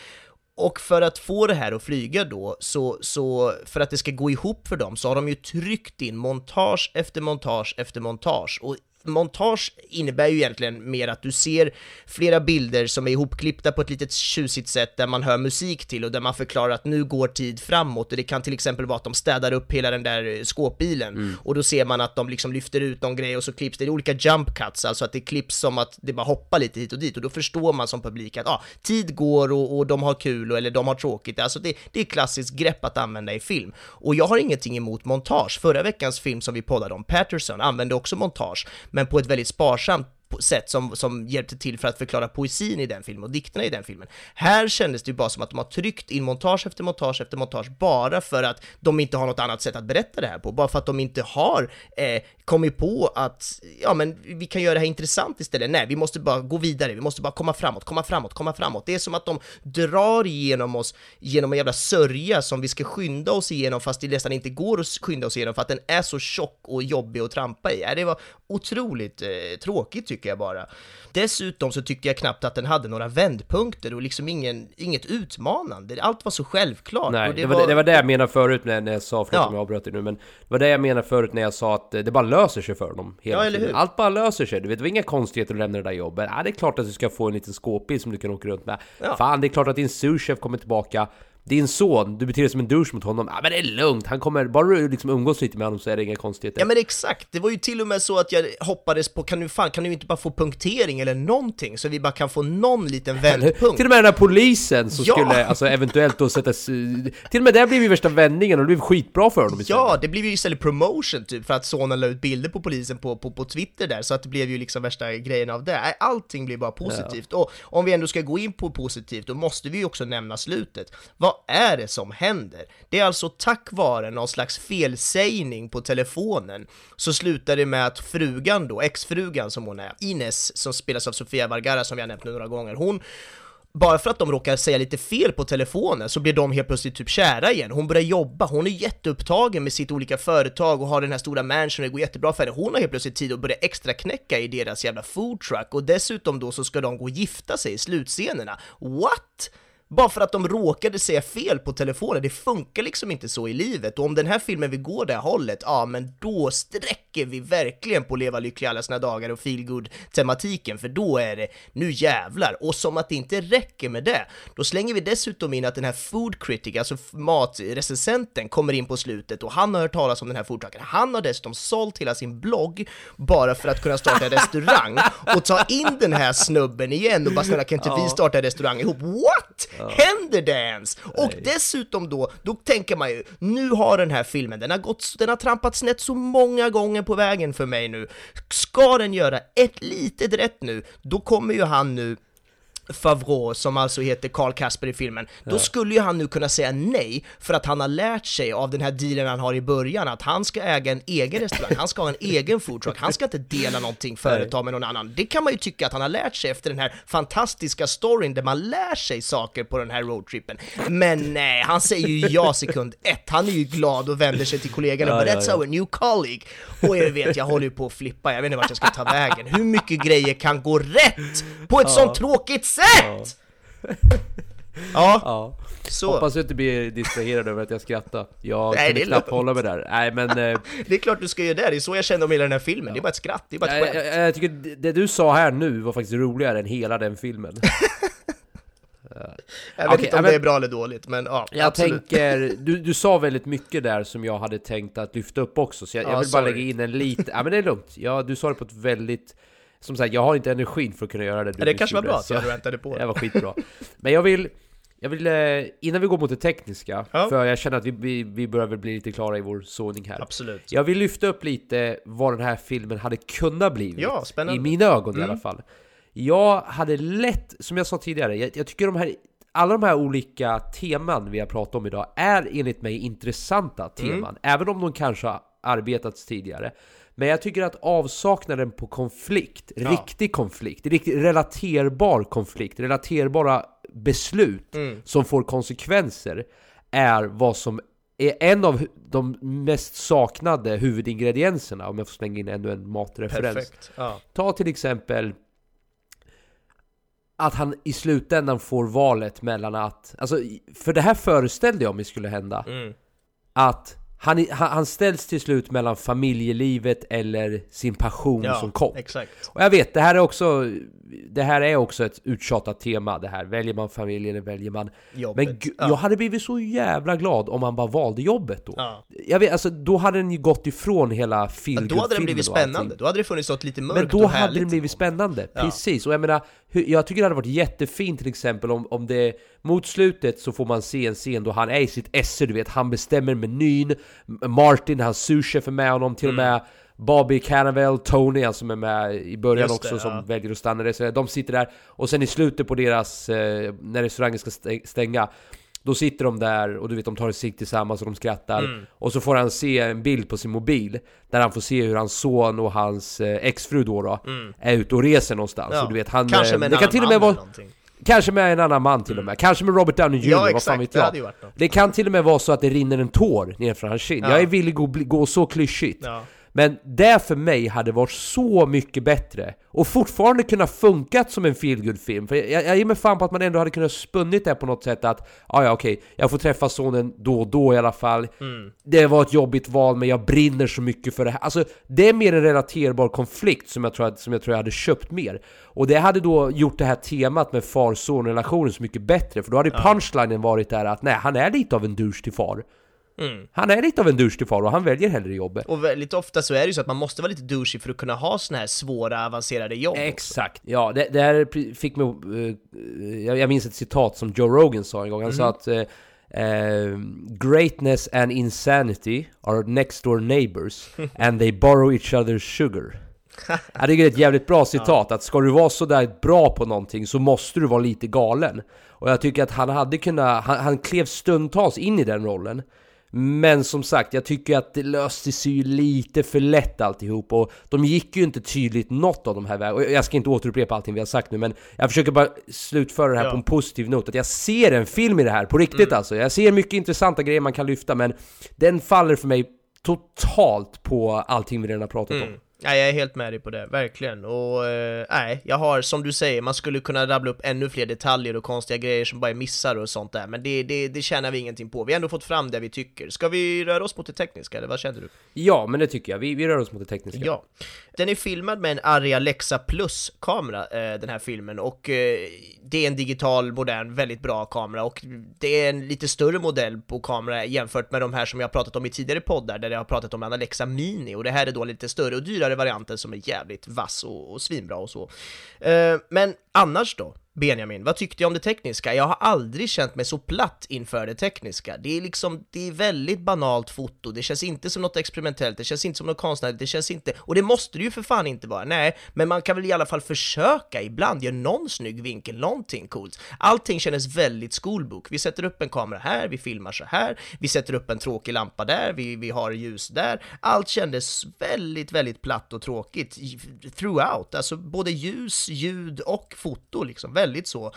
Och för att få det här att flyga då, så, så för att det ska gå ihop för dem, så har de ju tryckt in montage efter montage efter montage. Och montage innebär ju egentligen mer att du ser flera bilder som är ihopklippta på ett litet tjusigt sätt där man hör musik till och där man förklarar att nu går tid framåt. Och det kan till exempel vara att de städar upp hela den där eh, skåpbilen. Och då ser man att de liksom lyfter ut någon grej och så klipps det. I olika jump cuts, alltså att det klipps som att det bara hoppar lite hit och dit. Och då förstår man som publik att ah, tid går och, och de har kul och, eller de har tråkigt, alltså det, det är klassiskt grepp att använda i film. Och jag har ingenting emot montage. Förra veckans film som vi poddade om, Patterson, använde också montage, men på ett väldigt sparsamt sätt som, som hjälpte till för att förklara poesin i den filmen och dikterna i den filmen. Här kändes det ju bara som att de har tryckt in montage efter montage efter montage bara för att de inte har något annat sätt att berätta det här på, bara för att de inte har eh, kommit på att, ja men vi kan göra det här intressant istället. Nej, vi måste bara gå vidare, vi måste bara komma framåt, komma framåt, komma framåt. Det är som att de drar igenom oss genom en jävla sörja som vi ska skynda oss igenom fast det nästan inte går att skynda oss igenom för att den är så tjock och jobbig att trampa i. Det var otroligt eh, tråkigt tycker jag bara. Dessutom så tyckte jag knappt att den hade några vändpunkter och liksom ingen, inget utmanande. Allt var så självklart. Nej, och det, var, det var det jag menade förut när, när jag sa, förlåt Ja. om jag avbröt dig nu, men det var det jag menade förut när jag sa att eh, det bara löser sig för dem hela Ja, eller tiden. hur? Allt bara löser sig, du vet, det var inga konstigheter att lämna det där jobbet. Ja, det är klart att du ska få en liten skåpbil som du kan åka runt med. Ja. Fan, det är klart att din souschef kommer tillbaka. Din son, du beter dig som en douche mot honom. Ja men det är lugnt, han kommer, bara du liksom umgås lite med honom så är det inga konstigheter. Ja men exakt, det var ju till och med så att jag hoppades på, kan du fan, kan du inte bara få punktering eller någonting så vi bara kan få någon liten vändpunkt? Till och med den här polisen som Ja! skulle alltså eventuellt då sättas... Till och med där blev ju värsta vändningen och det blev skitbra för honom istället. Ja, det blev ju istället promotion typ för att sonen la ut bilder på polisen på, på, på Twitter där, så att det blev ju liksom värsta grejen av det. Allting blev bara positivt. Och om vi ändå ska gå in på positivt, då måste vi ju också nämna slutet. Vad är det som händer? Det är alltså tack vare någon slags felsägning på telefonen så slutar det med att frugan då, exfrugan som hon är, Ines, som spelas av Sofia Vergara som vi har nämnt nu några gånger, hon bara för att de råkar säga lite fel på telefonen så blir de helt plötsligt typ kära igen. Hon börjar jobba, hon är jätteupptagen med sitt olika företag och har den här stora mansion, det går jättebra för henne. Hon har helt plötsligt tid att börja extra knäcka i deras jävla foodtruck och dessutom då så ska de gå och gifta sig i slutscenerna. What? Bara för att de råkade säga fel på telefonen, det funkar liksom inte så i livet. Och om den här filmen vill gå det hållet, ja men då sträcker vi verkligen på Leva lyckliga alla sina dagar och feelgood tematiken för då är det nu jävlar. Och som att det inte räcker med det, då slänger vi dessutom in att den här food critic, alltså matrecensenten, kommer in på slutet och han har hört talas om den här foodtrucken. Han har dessutom sålt hela sin blogg bara för att kunna starta en restaurang och ta in den här snubben igen och bara snälla kan inte vi starta en restaurang ihop? What? Händer det ens? Och dessutom då, då tänker man ju, nu har den här filmen, den har gått, den har trampat snett så många gånger på vägen för mig nu. Ska den göra ett litet rätt nu, då kommer ju han nu Favreau, som alltså heter Carl Kasper i filmen, då skulle ju han nu kunna säga nej för att han har lärt sig av den här dealen han har i början att han ska äga en egen restaurang, han ska ha en egen foodtruck, han ska inte dela någonting företag med någon annan. Det kan man ju tycka att han har lärt sig efter den här fantastiska storyn där man lär sig saker på den här roadtrippen. Men nej, han säger ju ja sekund ett, han är ju glad och vänder sig till kollegorna och Ja, bara ja, “That's ja. our new colleague” och jag vet, jag håller ju på att flippa, jag vet inte vart jag ska ta vägen. Hur mycket grejer kan gå rätt på ett sånt tråkigt sätt? Ja, Ja. så. Hoppas du inte blir distraherad över att jag skrattar. Jag Nej, kunde det är knappt hålla mig där. Nej men... eh, Det är klart du ska göra det, det är så jag känner om hela den här filmen. Det är bara ett skratt, det är bara ett jag, skämt. jag, jag tycker det- du sa här nu var faktiskt roligare än hela den filmen. Jag vet okej, inte om men- det är bra eller dåligt, men ja, Jag absolut. tänker, du, du sa väldigt mycket där som jag hade tänkt att lyfta upp också, så jag, Ja, jag vill bara sorry. lägga in en liten... Ja men det är lugnt, ja, du sa det på ett väldigt... Som sagt, jag har inte energin för att kunna göra det du det kanske var gjorde, bra att jag väntade på Det det. var skitbra. Men jag vill, jag vill, eh, innan vi går mot det tekniska, Ja. för jag känner att vi, vi, vi börjar väl bli lite klara i vår sågning här. Absolut. Jag vill lyfta upp lite vad den här filmen hade kunnat blivit. Ja, spännande. Mm. I mina ögon i alla fall. Jag hade lätt, som jag sa tidigare, jag, jag tycker de här alla de här olika teman vi har pratat om idag är enligt mig intressanta teman, Mm. även om de kanske har arbetats tidigare. Men jag tycker att avsaknaden på konflikt, riktig konflikt, riktigt relaterbar konflikt, relaterbara beslut Mm. som får konsekvenser är vad som är en av de mest saknade huvudingredienserna, om jag får slänga in ännu en matreferens. Ja. Ta till exempel att han i slutändan får valet mellan att, alltså för det här föreställde jag mig skulle hända, Mm. att han, han, han ställs till slut mellan familjelivet eller sin passion Ja, som kock. exakt. Och jag vet, det här är också Det här är också ett uttjatat tema det här. Väljer man familj eller väljer man... Jobbet, Men ja. jag hade blivit så jävla glad om man bara valde jobbet då. Ja. Jag vet, alltså då hade den ju gått ifrån hela Ja, feelgood då hade den blivit filmen och spännande, då hade det funnits något lite mörkt Men då och hade härligt. det blivit spännande, Ja. precis. Och jag menar, jag tycker det hade varit jättefint till exempel om, om det mot slutet så får man se en scen då han är i sitt esse, du vet, han bestämmer menyn, Martin, hans souschef är med honom, till och med Bobby Cannavale, Tony, han som är med i början Mm. Det, också, som ja. väljer att stanna där. De sitter där, och sen i slutet på deras, eh, när restaurangen ska stä- stänga, då sitter de där och du vet de tar en cigg tillsammans och de skrattar Mm. Och så får han se en bild på sin mobil Där han får se hur hans son och hans eh, exfru då, då är ute och reser någonstans Mm. Ja. och du vet, han, Kanske eh, med en det kan till och med vara. Kanske med en annan man till och med, kanske med Robert Downey Jr, Ja, vad fan vet det jag något. Det kan till och med vara så att det rinner en tår nerför hans kind Ja. Jag är villig att gå så klyschigt Ja. Men det för mig hade varit så mycket bättre Och fortfarande kunna funkat som en feelgood film För jag, jag ger mig fan på att man ändå hade kunnat spunnit det på något sätt att "Ah, ja okej, jag får träffa sonen då och då i alla fall. Mm. Det var ett jobbigt val men jag brinner så mycket för det här. Alltså det är mer en relaterbar konflikt som jag tror, att, som jag, tror jag hade köpt mer. Och det hade då gjort det här temat med far-son-relationen så mycket bättre För då hade punchlinen varit där att nej, han är lite av en douche till far Mm. Han är lite av en douche till far och han väljer hellre jobbet. Och väldigt ofta så är det ju så att man måste vara lite douchey för att kunna ha såna här svåra, avancerade jobb också. Exakt, ja det, det här fick mig eh, jag, minns ett citat som Joe Rogan sa en gång, han sa att eh, eh, Greatness and insanity are next door neighbors and they borrow each other's sugar. Jag tycker det är ett jävligt bra citat, att ska du vara sådär bra på någonting så måste du vara lite galen. Och jag tycker att han hade kunnat, han, han klev stundtals in i den rollen men som sagt, jag tycker att det löste sig ju lite för lätt alltihop och de gick ju inte tydligt något av de här vägarna. Och jag ska inte återupprepa allting vi har sagt nu, men jag försöker bara slutföra det här Ja. på en positiv not. Att jag ser en film i det här, på riktigt alltså. Jag ser mycket intressanta grejer man kan lyfta, men den faller för mig totalt på allting vi redan har pratat om. Nej, jag är helt med dig på det, verkligen. Och eh, nej, jag har, som du säger, man skulle kunna rabbla upp ännu fler detaljer och konstiga grejer som bara är missar och sånt där, men det, det, det tjänar vi ingenting på. Vi har ändå fått fram det vi tycker. Ska vi röra oss mot det tekniska, eller vad känner du? Ja, men det tycker jag. Vi, vi rör oss mot det tekniska. Ja. Den är filmad med en Arri Alexa Plus-kamera, eh, den här filmen, och eh, det är en digital, modern, väldigt bra kamera, och det är en lite större modell på kamera jämfört med de här som jag har pratat om i tidigare poddar, där jag har pratat om en Alexa Mini, och det här är då lite större och dyrare varianten som är jävligt vass och, och svinbra och så. Eh, men annars då? Benjamin, vad tyckte jag om det tekniska? Jag har aldrig känt mig så platt inför det tekniska. Det är liksom, det är väldigt banalt foto, det känns inte som något experimentellt, det känns inte som något konstnärligt, det känns inte, och det måste det ju för fan inte vara, nej, men man kan väl i alla fall försöka ibland, göra någon snygg vinkel, någonting coolt. Allting kändes väldigt skolbok. Vi sätter upp en kamera här, vi filmar så här, vi sätter upp en tråkig lampa där, vi, vi har ljus där. Allt kändes väldigt, väldigt platt och tråkigt throughout, alltså både ljus, ljud och foto liksom, väldigt så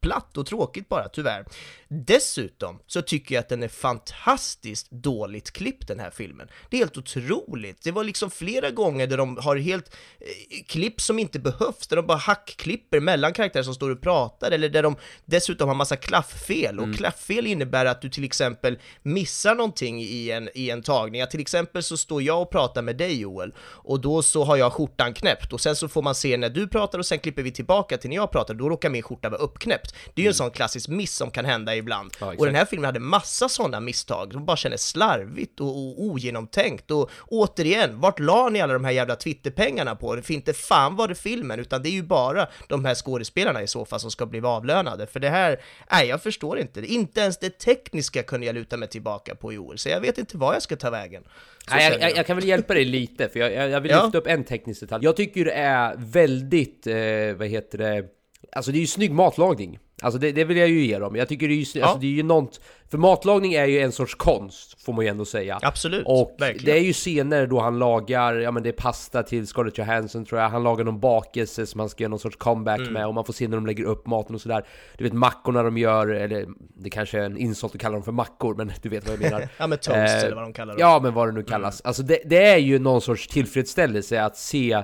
platt och tråkigt bara, tyvärr. Dessutom så tycker jag att den är fantastiskt dåligt klippt den här filmen. Det är helt otroligt. Det var liksom flera gånger där de har helt eh, klipp som inte behövs, där de bara hackklipper mellan karaktärer som står och pratar, eller där de dessutom har massa klafffel. Och klafffel innebär att du till exempel missar någonting i en, i en tagning. Ja, till exempel så står jag och pratar med dig Joel, och då så har jag skjortan knäppt, och sen så får man se när du pratar och sen klipper vi tillbaka till när jag pratar, då råkar min skjorta vara uppknäppt. Det är ju en sån klassisk miss som kan hända ibland. Ja, och den här filmen hade massa sådana misstag, de bara kändes slarvigt och, och ogenomtänkt. Och återigen, vart la ni alla de här jävla Twitterpengarna på? Det inte fan var det filmen, utan det är ju bara de här skådespelarna i så fall som ska bli avlönade. För det här, nej jag förstår inte. Inte ens det tekniska kunde jag luta mig tillbaka på i år, så jag vet inte vad jag ska ta vägen. Så Nej, jag, jag, jag kan väl hjälpa dig lite, för jag, jag, vill Ja. lyfta upp en teknisk detalj. Jag tycker det är väldigt, eh, vad heter det, alltså det är ju snygg matlagning. Alltså det, det vill jag ju ge dem. Jag tycker det är ju, Ja. alltså det är ju något, för matlagning är ju en sorts konst, får man ju ändå säga. Absolut, Och verkligen. det är ju scener då han lagar, ja men det är pasta till Scarlett Johansson tror jag, han lagar någon bakelse som han ska göra någon sorts comeback Mm. med och man får se när de lägger upp maten och sådär. Du vet mackorna de gör, eller det kanske är en insult att kalla dem för mackor, men du vet vad jag menar. Ja men toast Eh, eller vad de kallar det. Ja, men vad det nu kallas. Alltså det, det är ju någon sorts tillfredsställelse att se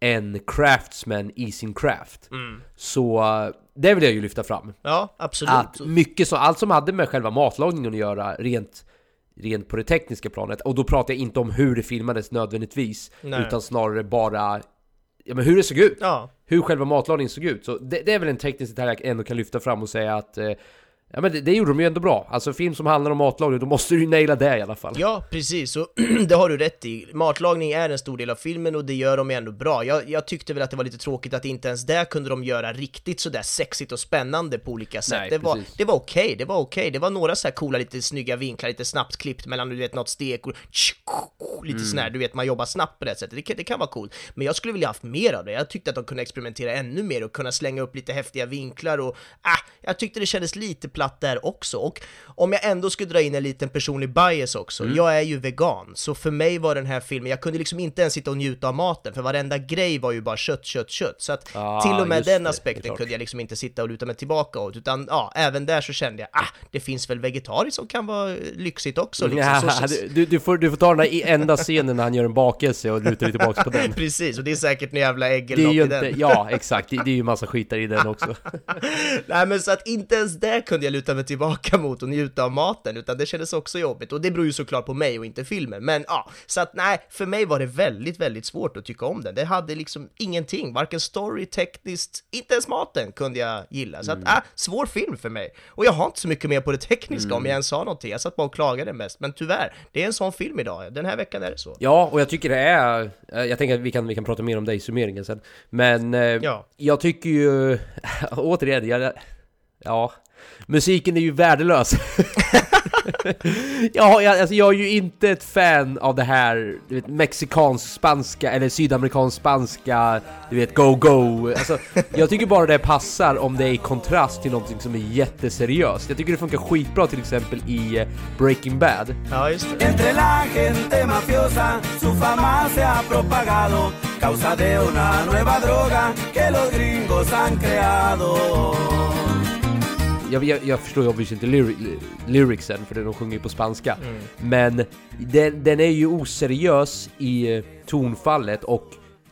en craftsman i sin craft. Så eh, det vill jag ju lyfta fram. Ja, absolut. Att mycket så, allt som hade med själva matlagningen att göra, rent rent på det tekniska planet. Och då pratar jag inte om hur det filmades nödvändigtvis, Nej. utan snarare bara ja, men hur det såg ut. Ja, Hur själva matlagningen såg ut. Så det, det är väl en teknisk detalj jag ändå kan lyfta fram och säga att eh, Ja men det, det gjorde de ju ändå bra. Alltså film som handlar om matlagning, då måste du ju naila det i alla fall. Ja, precis, och det har du rätt i. Matlagning är en stor del av filmen och det gör de ändå bra. Jag, jag tyckte väl att det var lite tråkigt att inte ens där kunde de göra riktigt sådär sexigt och spännande på olika sätt. Nej, det, var, det var okej, det var okej. Det var några så här coola, lite snygga vinklar, lite snabbt klippt mellan, du vet, något stek och lite Mm. sån här, du vet, man jobbar snabbt på det sättet. Det, kan- det kan vara coolt. Men jag skulle vilja haft mer av det. Jag tyckte att de kunde experimentera ännu mer och kunna slänga upp lite häftiga vinklar och, ah, jag tyckte det kändes lite platt där också. Och om jag ändå skulle dra in en liten personlig bias också, Mm. jag är ju vegan, så för mig var den här filmen, jag kunde liksom inte ens sitta och njuta av maten, för varenda grej var ju bara kött, kött, kött. Så att Ah, till och med den det, aspekten kunde jag liksom inte sitta och luta mig tillbaka åt, utan ja, även där så kände jag, ah, det finns väl vegetariskt som kan vara lyxigt också liksom. Ja, du, du, får, du får ta den där i enda scenen när han gör en bakelse och luta dig tillbaka på den. Precis, och det är säkert en jävla ägg eller något i den. ja exakt, det, det är ju massa skitar i den också. Nej men så att inte ens där kunde jag luta mig tillbaka mot och njuta av maten, utan det kändes också jobbigt. Och det beror ju såklart på mig och inte filmen. Men ja, så att nej, för mig var det väldigt, väldigt svårt att tycka om den. Det hade liksom ingenting, varken story, tekniskt, inte ens maten kunde jag gilla. Så att, Mm. äh, svår film för mig. Och jag har inte så mycket mer på det tekniska Mm. om jag ens sa någonting. Jag satt bara och klagade mest. Men tyvärr, det är en sån film idag. Den här veckan är det så. Ja, och jag tycker det är... eh, Jag tänker att vi kan, vi kan prata mer om det i summeringen sen. Men eh, Ja. jag tycker ju... återigen, jag, ja... Musiken är ju värdelös. ja, jag, alltså jag är ju inte ett fan av det här du vet, mexikansk-spanska eller sydamerikansk-spanska, du vet, go-go. Alltså, jag tycker bara det passar om det är i kontrast till någonting som är jätteseriöst. Jag tycker det funkar skitbra till exempel i eh, Breaking Bad. Ja, just det. Jag, jag, jag förstår ju obviously inte lyri lyricsen för de sjunger ju på spanska. Men den, den är ju oseriös i eh, tonfallet och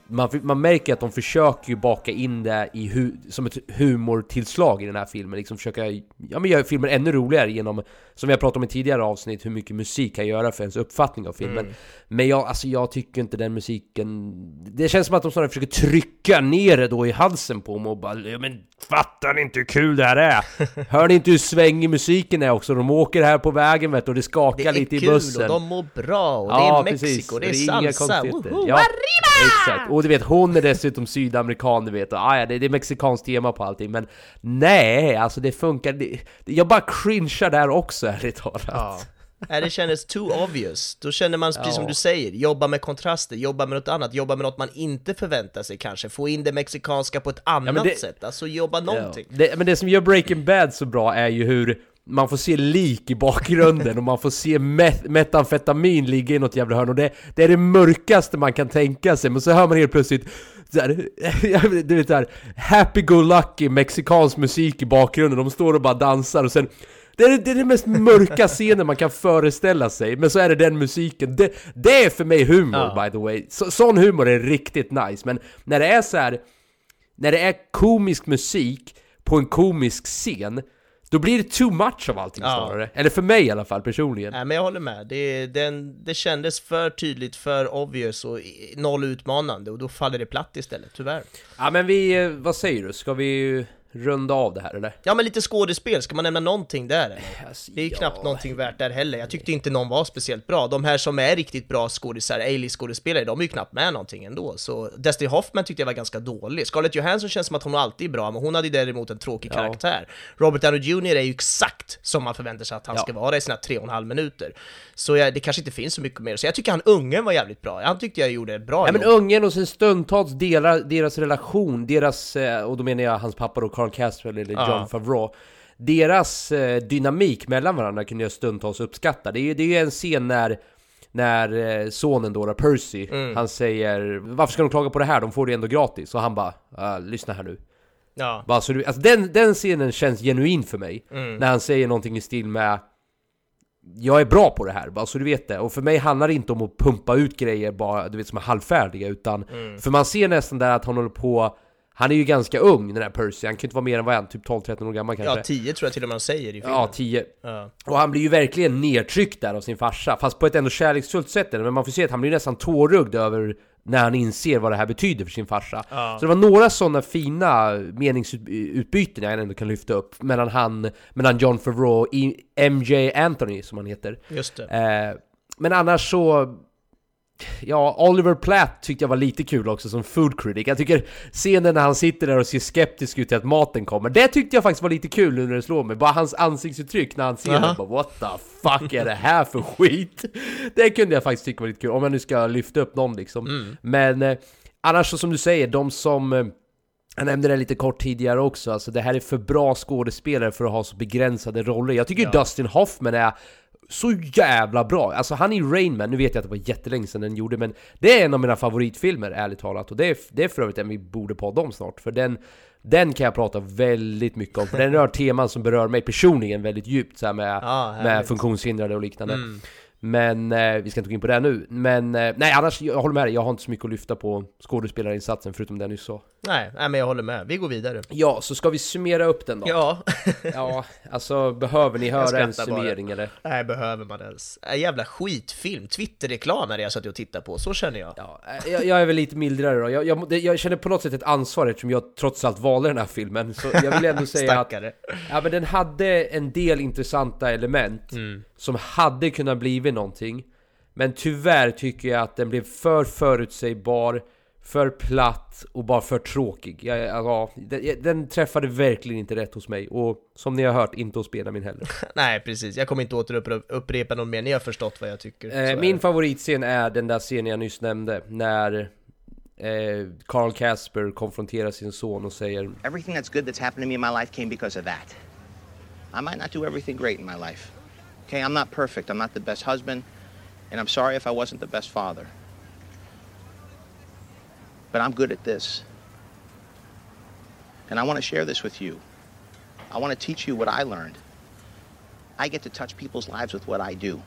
man, man märker att de försöker ju baka in det i hu, som ett humortillslag i den här filmen. Liksom försöka ja, men göra filmen ännu roligare genom, som vi har pratat om i tidigare avsnitt, hur mycket musik kan göra för ens uppfattning av filmen. Men jag, alltså, jag tycker inte den musiken... Det känns som att de snarare försöker trycka ner det då i halsen på mig och bara ja, men fattar ni inte hur kul det här är? Hör ni inte hur svängig musiken är också? De åker här på vägen vet du, och det skakar Det är lite i kul bussen. och de mår bra och det Ja, är Mexiko, precis. det är inga salsa. konstigheter. Woho! Ja, exakt. Och du vet, hon är dessutom sydamerikan, du vet. Och, ah, ja, det, det är mexikanskt tema på allting. Men nej, alltså det funkar. Det, jag bara cringear där också, ärligt talat. Ja. Nej, det kändes too obvious. Då känner man, precis som Ja. du säger, jobba med kontraster, jobba med något annat, jobba med något man inte förväntar sig kanske, få in det mexikanska på ett annat det- sätt, alltså jobba någonting. Ja. Det, men det som gör Breaking Bad så bra är ju hur man får se lik i bakgrunden och man får se met metamfetamin ligga i något jävla hörn och det, det är det mörkaste man kan tänka sig men så hör man helt plötsligt du vet såhär Happy-go-lucky mexikansk musik i bakgrunden, de står och bara dansar och sen det är, det är den mest mörka scenen man kan föreställa sig, men så är det den musiken. Det, det är för mig humor Ja. by the way. Så, sån humor är riktigt nice, men när det är så här när det är komisk musik på en komisk scen, då blir det too much av allting Ja. snarare. Eller för mig i alla fall personligen. Nej men jag håller med, det, den, det kändes för tydligt, för obvious och noll utmanande och då faller det platt istället, tyvärr. Ja men vi, eh, vad säger du? Ska vi runda av det här eller? Ja men lite skådespel, ska man nämna någonting där eller? Alltså, Det är ju ja. knappt någonting värt där heller, jag tyckte inte någon var speciellt bra. De här som är riktigt bra skådisar, A-list-skådespelare, de är ju knappt med någonting ändå. Så Dustin Hoffman tyckte jag var ganska dålig. Scarlett Johansson känns som att hon alltid är bra, men hon hade däremot en tråkig Ja. karaktär. Robert Downey Jr är ju exakt som man förväntar sig att han Ja. ska vara i sina tre och en halv minuter. Så jag, det kanske inte finns så mycket mer. Så jag tycker han ungen var jävligt bra. Han tyckte jag gjorde bra Ja men ungen och sen stundtals delar, deras relation, deras, eh, och då menar jag hans pappa då, Carl Caswell eller. John Favreau Deras eh, dynamik mellan varandra kunde jag stundtals uppskatta. Det är ju det är ju en scen när när eh, sonen då, Percy, Mm. han säger Varför ska de klaga på det här? De får det ändå gratis. Och han bara, "Ah, lyssna här nu. Ja. Bara, så du, alltså den, den scenen känns genuin för mig. Mm. När han säger någonting i stil med Jag är bra på det här, bara så du vet det. Och för mig handlar det inte om att pumpa ut grejer bara, du vet, som är halvfärdiga. Utan, Mm. för man ser nästan där att han håller på Han är ju ganska ung den här Percy, han kan ju inte vara mer än vad han, typ 12-13 år gammal kanske? Ja, 10 tror jag till och med de säger i filmen. Ja, 10. Ja. Och han blir ju verkligen nedtryckt där av sin farsa, fast på ett ändå kärleksfullt sätt. Men man får se att han blir nästan tårögd över när han inser vad det här betyder för sin farsa. Ja. Så det var några sådana fina meningsutbyten jag ändå kan lyfta upp mellan han, mellan John Favreau och MJ Anthony som han heter. Just det. Eh, men annars så... Ja, Oliver Platt tyckte jag var lite kul också som food critic. Jag tycker scenen när han sitter där och ser skeptisk ut till att maten kommer, det tyckte jag faktiskt var lite kul nu när det slår mig. Bara hans ansiktsuttryck när han ser Aha. den, bara what the fuck är det här för skit? Det kunde jag faktiskt tycka var lite kul, om jag nu ska lyfta upp någon liksom. Men eh, annars så som du säger, de som... Eh, jag nämnde det lite kort tidigare också, alltså det här är för bra skådespelare för att ha så begränsade roller. Jag tycker ju Dustin Hoffman är så jävla bra! Alltså han är ju Rain Man, nu vet jag att det var jättelänge sedan den gjorde, men det är en av mina favoritfilmer, ärligt talat. Och det är, det är för övrigt en vi borde podda om snart, för den, den kan jag prata väldigt mycket om, för den rör teman som berör mig personligen väldigt djupt, så med, Ja, med funktionshindrade och liknande. Mm. Men eh, vi ska inte gå in på det nu. Men eh, nej, annars, jag håller med dig, jag har inte så mycket att lyfta på skådespelarinsatsen förutom det jag nyss sa. Nej, nej, men jag håller med. Vi går vidare. Ja, så ska vi summera upp den då? Ja. Ja, alltså behöver ni höra en skrattar bara. summering eller? Nej, behöver man ens? En jävla skitfilm. Twitterreklam är det jag satt och tittade på. Så känner jag. Ja, eh, jag, jag är väl lite mildare då. Jag, jag, jag känner på något sätt ett ansvar eftersom jag trots allt valde den här filmen. Så jag vill ändå säga att ja, men den hade en del intressanta element Mm. som hade kunnat blivit någonting. Men tyvärr tycker jag att den blev för förutsägbar, för platt och bara för tråkig. Jag, ja, den, den träffade verkligen inte rätt hos mig och som ni har hört, inte hos Benjamin heller. Nej, precis. Jag kommer inte återupprepa någon mer. Ni har förstått vad jag tycker. Eh, min favoritscen är den där scenen jag nyss nämnde, när eh, Carl Casper konfronterar sin son och säger Everything that's good that's happened to me in my life came because of that. I might not do everything great in my life. Okay, I'm not perfect. I'm not the best husband. And I'm sorry if I wasn't the best father. But I'm good at this. And I want to share this with you. I want to teach you what I learned. I get to touch people's lives with what I do.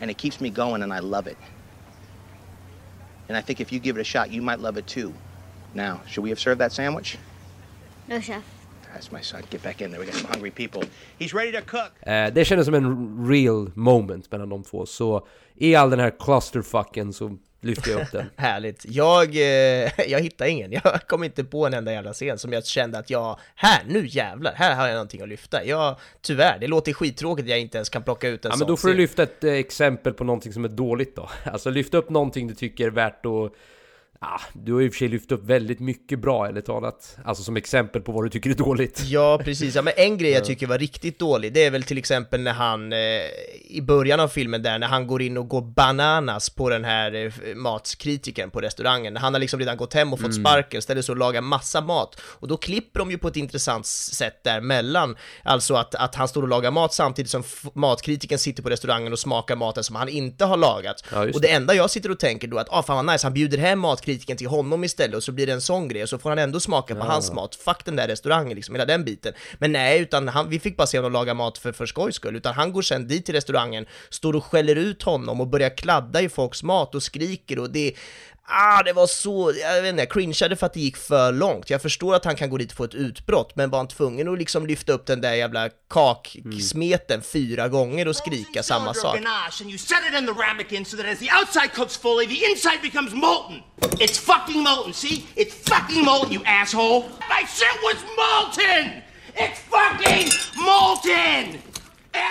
And it keeps me going, and I love it. And I think if you give it a shot, you might love it too. Now, should we have served that sandwich? No, chef. That's my son. Get back in there. We got some hungry people. He's ready to cook. eh, Det kändes som en real moment mellan de två, så i all den här clusterfucken så lyfter jag upp den. Härligt. Jag, eh, jag hittar ingen. Jag kom inte på en enda jävla scen som jag kände att jag, här, nu jävlar, här har jag någonting att lyfta. Jag, tyvärr, det låter skittråkigt att jag inte ens kan plocka ut en Ja sån men då får du scen. lyfta ett eh, exempel på någonting som är dåligt då. Alltså lyfta upp någonting du tycker är värt att... Ah, du har ju i och för sig lyft upp väldigt mycket bra eller talat. Alltså som exempel på vad du tycker är dåligt. Ja, precis. Ja, men en grej jag tycker var riktigt dålig, det är väl till exempel när han eh, i början av filmen där, när han går in och går bananas på den här eh, matskritiken på restaurangen. Han har liksom redan gått hem och fått sparken, ställer sig och lagar massa mat. Och då klipper de ju på ett intressant sätt där mellan, alltså att, att han står och lagar mat samtidigt som matkritiken sitter på restaurangen och smakar maten som han inte har lagat. Ja, och det enda jag sitter och tänker då är att, ah fan vad nice, han bjuder hem matkritiken till honom istället och så blir det en sån grej och så får han ändå smaka på hans mat. Fuck den där restaurangen liksom, hela den biten. Men nej, utan han, vi fick bara se honom laga mat för, för skojs skull, utan han går sen dit till restaurangen, står och skäller ut honom och börjar kladda i folks mat och skriker och det Ah, det var så, jag vet inte, jag cringeade för att det gick för långt. Jag förstår att han kan gå dit och få ett utbrott, men var han tvungen att liksom lyfta upp den där jävla kaksmeten fyra gånger och skrika samma sak? It's fucking molten, see? It's fucking molten, you asshole. My shit was molten! It's fucking molten!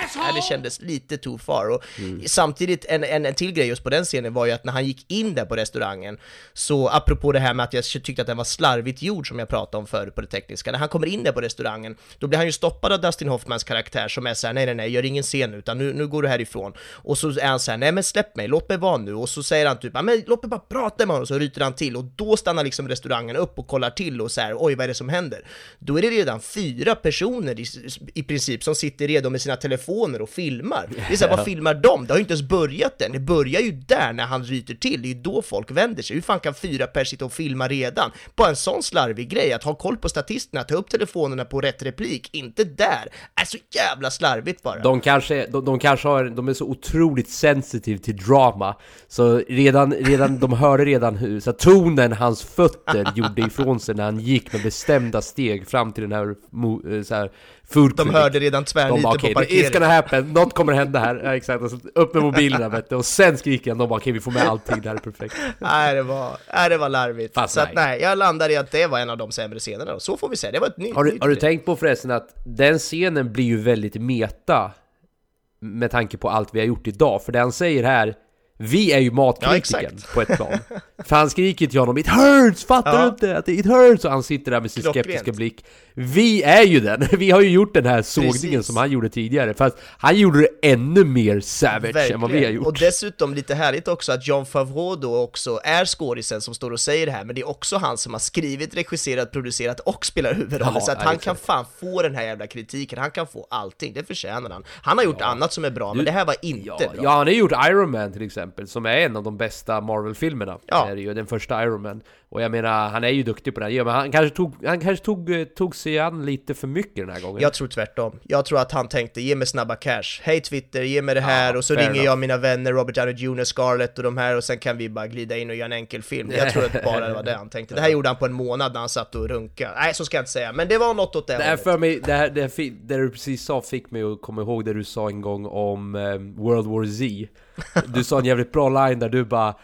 Asshole! Ja, det kändes lite too far. Och Samtidigt, en, en, en till grej just på den scenen var ju att när han gick in där på restaurangen, så apropå det här med att jag tyckte att den var slarvigt gjord som jag pratade om förut på det tekniska, när han kommer in där på restaurangen, då blir han ju stoppad av Dustin Hoffmans karaktär som är såhär, nej nej nej, gör ingen scen utan nu, nu går du härifrån. Och så är han såhär, nej men släpp mig, låt mig vara nu. Och så säger han typ, "Ja, men låt mig bara prata med honom, och så ryter han till och då stannar liksom restaurangen upp och kollar till och så här, oj vad är det som händer? Då är det redan fyra personer i, i princip som sitter redo med sina telefoner telefoner och filmar. Det är såhär, vad filmar de? Det har ju inte ens börjat än. Det börjar ju där när han ryter till, det är ju då folk vänder sig. Hur fan kan fyra pers sitta och filma redan? Bara en sån slarvig grej, att ha koll på statisterna, ta upp telefonerna på rätt replik, inte där. Är så jävla slarvigt bara. De kanske, de, de kanske har, de är så otroligt sensitive till drama Så redan, redan de hörde redan hur, så tonen hans fötter gjorde ifrån sig när han gick med bestämda steg fram till den här, eh, så här food De hörde redan tvärniten bara på parkeringen. it's gonna happen, något kommer hända här, ja, exakt, och så upp med mobilerna vet du, och sen skriker han, de bara okej vi får med allting, det här är perfekt Nej, det var, nej, det var larvigt. Fast så att nej. nej, jag landar i att det var en av de sämre scenerna då. Så får vi säga, det var ett nytt Har du, nytt har du tänkt på förresten att den scenen blir ju väldigt meta med tanke på allt vi har gjort idag? För det han säger här, vi är ju matkritiken exakt. på ett plan. För han skriker till honom 'It hurts! Fattar Ja. du inte? Att it hurts!' Och han sitter där med sin Klockrent. skeptiska blick. Vi är ju den! Vi har ju gjort den här sågningen Precis. som han gjorde tidigare. Fast han gjorde det ännu mer savage än vad vi har gjort. Och dessutom lite härligt också att John Favreau då också är skådisen som står och säger det här, men det är också han som har skrivit, regisserat, producerat och spelar huvudrollen, Ja, så att ja, han kan fan få den här jävla kritiken, han kan få allting, det förtjänar han. Han har gjort annat som är bra, men det här var inte Ja, bra. ja, han har gjort Iron Man till exempel, som är en av de bästa Marvel-filmerna. Ja. Är det ju, den första Iron Man. Och jag menar, han är ju duktig på det här. Men han kanske tog, han kanske tog, eh, tog sig an lite för mycket den här gången. Jag tror tvärtom. Jag tror att han tänkte, ge mig snabba cash. Hej Twitter, ge mig det här Ja, och så ringer enough. jag mina vänner Robert Downey Jr, Scarlett och de här och sen kan vi bara glida in och göra en enkel film. Jag tror att bara det var det han tänkte. Det här gjorde han på en månad när han satt och runkade. Nej, så ska jag inte säga, men det var något åt det Det här för mig, det, här, det, här, det du precis sa fick mig att komma ihåg det du sa en gång om ehm, World War Z. Du sa en jävligt bra line där du bara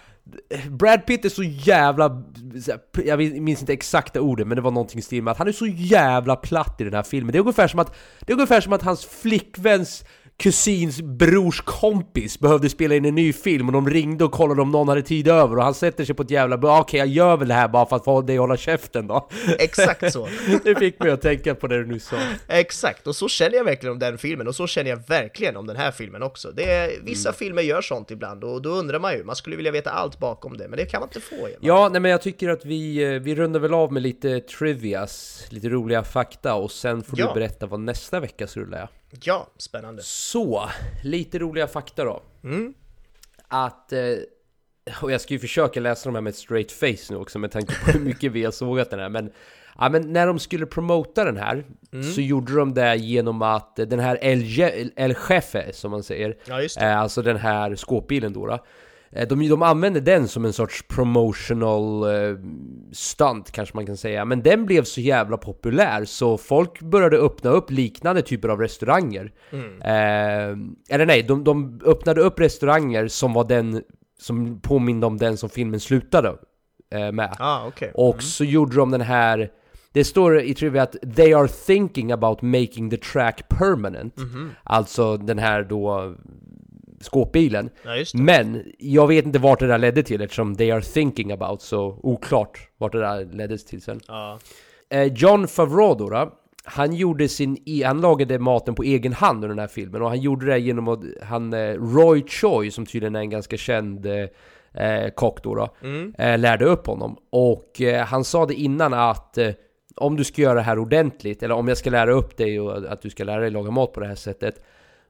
Brad Pitt är så jävla... Jag minns inte exakta orden men det var någonting i stil med att han är så jävla platt i den här filmen. Det är ungefär som att, det är ungefär som att hans flickväns kusins brors kompis behövde spela in en ny film och de ringde och kollade om någon hade tid över och han sätter sig på ett jävla... "Ah, Okej, jag gör väl det här bara för att få dig att hålla käften då. Exakt så. Det fick mig att tänka på det du nu sa. Exakt, och så känner jag verkligen om den filmen och så känner jag verkligen om den här filmen också. Det är, Mm. vissa filmer gör sånt ibland och då undrar man ju, man skulle vilja veta allt bakom det, men det kan man inte få. Emma. Ja, nej men jag tycker att vi, eh, vi rundar väl av med lite trivias, lite roliga fakta och sen får Ja. du berätta vad nästa veckas rulle är. Ja, spännande. Så, lite roliga fakta då. Mm. Att, eh, och jag ska ju försöka läsa de här med ett straight face nu också med tanke på hur mycket vi har sågat den här, men Ja men när de skulle promota den här Mm. så gjorde de det genom att den här El, El Jefe som man säger Ja. Eh, Alltså den här skåpbilen då, då. Eh, De, de använde den som en sorts promotional eh, stunt kanske man kan säga Men den blev så jävla populär så folk började öppna upp liknande typer av restauranger Mm. eh, Eller nej, de, de öppnade upp restauranger som var den Som påminde om den som filmen slutade eh, med Ah, okej. Och så gjorde de den här det står i trivia att they are thinking about making the track permanent Mhm. Alltså den här då skåpbilen Ja. Men jag vet inte vart det där ledde till eftersom they are thinking about så oklart vart det där leddes till sen Ja. eh, John Favreau då, då han gjorde sin, e- han lagade maten på egen hand under den här filmen och han gjorde det genom att, han, eh, Roy Choi som tydligen är en ganska känd eh, kock då, då Mm. eh, lärde upp honom. Och eh, han sa det innan att eh, om du ska göra det här ordentligt, eller om jag ska lära upp dig och att du ska lära dig laga mat på det här sättet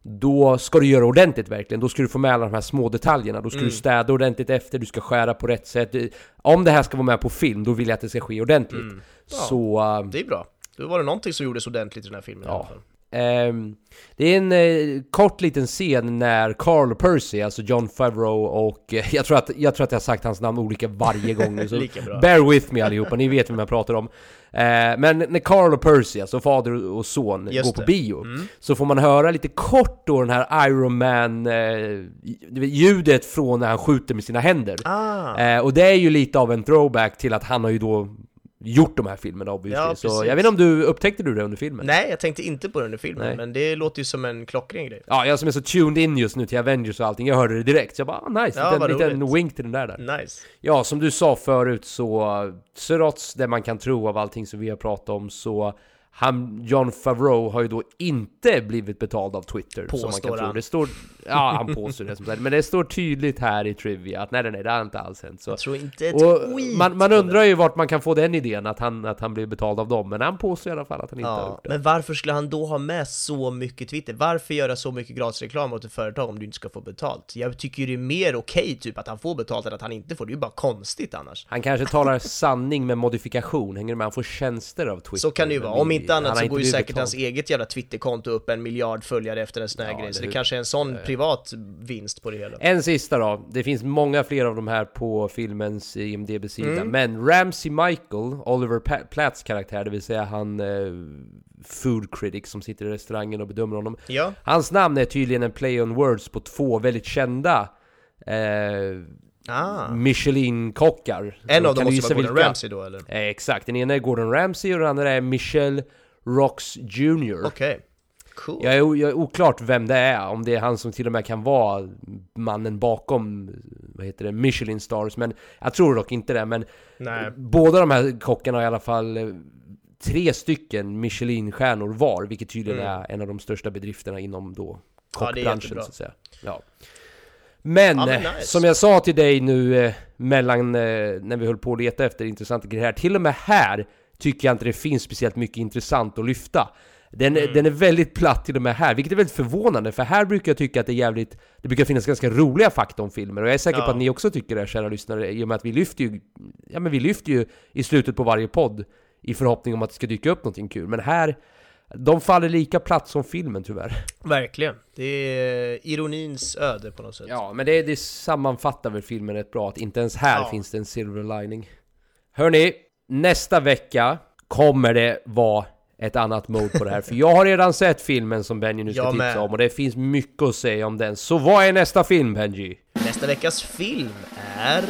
då ska du göra ordentligt verkligen, då ska du få med alla de här små detaljerna Då ska Mm. du städa ordentligt efter, du ska skära på rätt sätt Om det här ska vara med på film, då vill jag att det ska ske ordentligt Mm. Ja. Så... eh, Det är bra. Då var det någonting som gjordes ordentligt i den här filmen i alla Ja. fall. Ehm, det är en eh, kort liten scen när Carl Percy, alltså John Favreau och eh, jag, tror att, jag tror att jag har sagt hans namn olika varje gång nu, så bear with me allihopa, ni vet vem jag pratar om. Eh, men när Carl och Percy, alltså fader och son, Just går på det. bio Mm. så får man höra lite kort då den här Iron Man eh, ljudet från när han skjuter med sina händer. Ah. Eh, och det är ju lite av en throwback till att han har ju då gjort de här filmerna obviously. Ja, så jag vet inte om du upptäckte du det under filmen? Nej, jag tänkte inte på den under filmen, Nej. men det låter ju som en klockren grej. Ja, jag som är så tuned in just nu till Avengers och allting, jag hörde det direkt. Så jag bara, ah, nice, Ja, liten, liten wink till den där där. Nice. Ja, som du sa förut så, trots det man kan tro av allting som vi har pratat om så han, John Favreau har ju då inte blivit betald av Twitter. som man Påstår kan tro. Det står, ja, han påstår det som sagt. Men det står tydligt här i Trivia att nej, nej, nej, det har inte alls hänt. Så. Jag tror inte ett Och skit man, man det. undrar ju vart man kan få den idén att han, att han blir betald av dem. Men han påstår i alla fall att han inte har Ja, gjort det. men varför skulle han då ha med så mycket Twitter? Varför göra så mycket gratisreklam åt ett företag om du inte ska få betalt? Jag tycker ju det är mer okej typ att han får betalt än att han inte får, det är ju bara konstigt annars. Han kanske talar sanning med modifikation, hänger med? Han får tjänster av Twitter. Så kan det ju vara, om inte annat har så går ju säkert betald. hans eget jävla Twitterkonto upp en miljard följare efter en sån här Ja, grej, så det hur? kanske är en sån privat vinst på det hela. En sista då. Det finns många fler av de här på filmens IMDB-sida. Mm. Men Ramsey Michael, Oliver Platts karaktär, det vill säga han eh, food critic som sitter i restaurangen och bedömer honom. Ja. Hans namn är tydligen en play on words på två väldigt kända eh, Ah. Michelin-kockar. En av dem måste vara Gordon vilka? Ramsay då eller? Eh, exakt, den ena är Gordon Ramsay och den andra är Michel Rox Jr. Okej. Cool. Jag är, jag är oklart vem det är, om det är han som till och med kan vara mannen bakom, vad heter det, Michelin Stars, men jag tror dock inte det, men Nej. båda de här kockarna har i alla fall eh, tre stycken Michelin-stjärnor var, vilket tydligen Mm. är en av de största bedrifterna inom då Ja, kockbranschen jättebra. så att säga. Ja. Men, Ja, men eh, nice. som jag sa till dig nu eh, mellan eh, när vi höll på att leta efter intressanta grejer här, till och med här tycker jag inte det finns speciellt mycket intressant att lyfta. Den, Mm. den är väldigt platt till och med här, vilket är väldigt förvånande, för här brukar jag tycka att det är jävligt Det brukar finnas ganska roliga fakta om filmer, och jag är säker på Ja. att ni också tycker det, kära lyssnare, i och med att vi lyfter ju Ja men vi lyfter ju i slutet på varje podd i förhoppning om att det ska dyka upp någonting kul, men här de faller lika platt som filmen tyvärr. Verkligen. Det är ironins öde på något sätt. Ja, men det, det sammanfattar väl filmen rätt bra, att inte ens här Ja. finns det en silver lining. Hörni, nästa vecka kommer det vara ett annat mode på det här, för jag har redan sett filmen som Benji nu ska Jag tipsa med. om, och det finns mycket att säga om den. Så vad är nästa film, Benji? Nästa veckas film är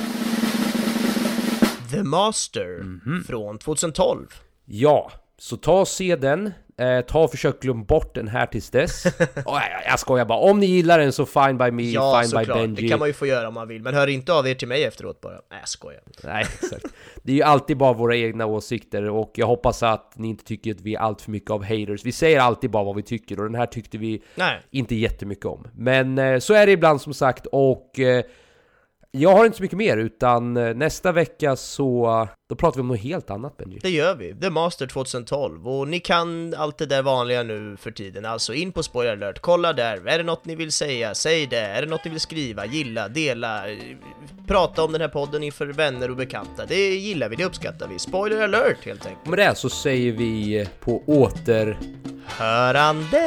The Master Mhm. från 2012. Ja, så ta och se den. Eh, ta och försök glömma bort den här tills dess. oh, jag, jag skojar bara. Om ni gillar den så fine by me, Ja, fine by såklart. Benji. Det kan man ju få göra om man vill, men hör inte av er till mig efteråt bara. Nej, jag skojar. Nej, exakt. Det är ju alltid bara våra egna åsikter och jag hoppas att ni inte tycker att vi är allt för mycket av haters. Vi säger alltid bara vad vi tycker och den här tyckte vi Nej. inte jättemycket om. Men eh, så är det ibland som sagt och eh, jag har inte så mycket mer utan eh, nästa vecka så då pratar vi om något helt annat Benji. Det gör vi, The Master 2012, och ni kan allt det där vanliga nu för tiden, alltså in på Spoiler alert, kolla där, är det något ni vill säga, säg det, är det något ni vill skriva, gilla, dela, prata om den här podden inför vänner och bekanta, det gillar vi, det uppskattar vi, Spoiler alert helt enkelt. Med det så säger vi på åter... Hörande!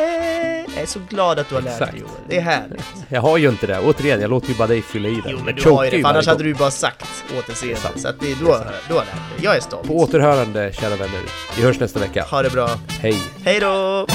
Jag är så glad att du har lärt Exakt. dig Joel, det är härligt. Jag har ju inte det, återigen, jag låter ju bara dig fylla i det. Jo men du har ju det, för annars hade du bara sagt återseende, så att det, du, har, du har lärt. Jag är stolt. På återhörande, kära vänner. Vi hörs nästa vecka. Ha det bra. Hej! Hej då!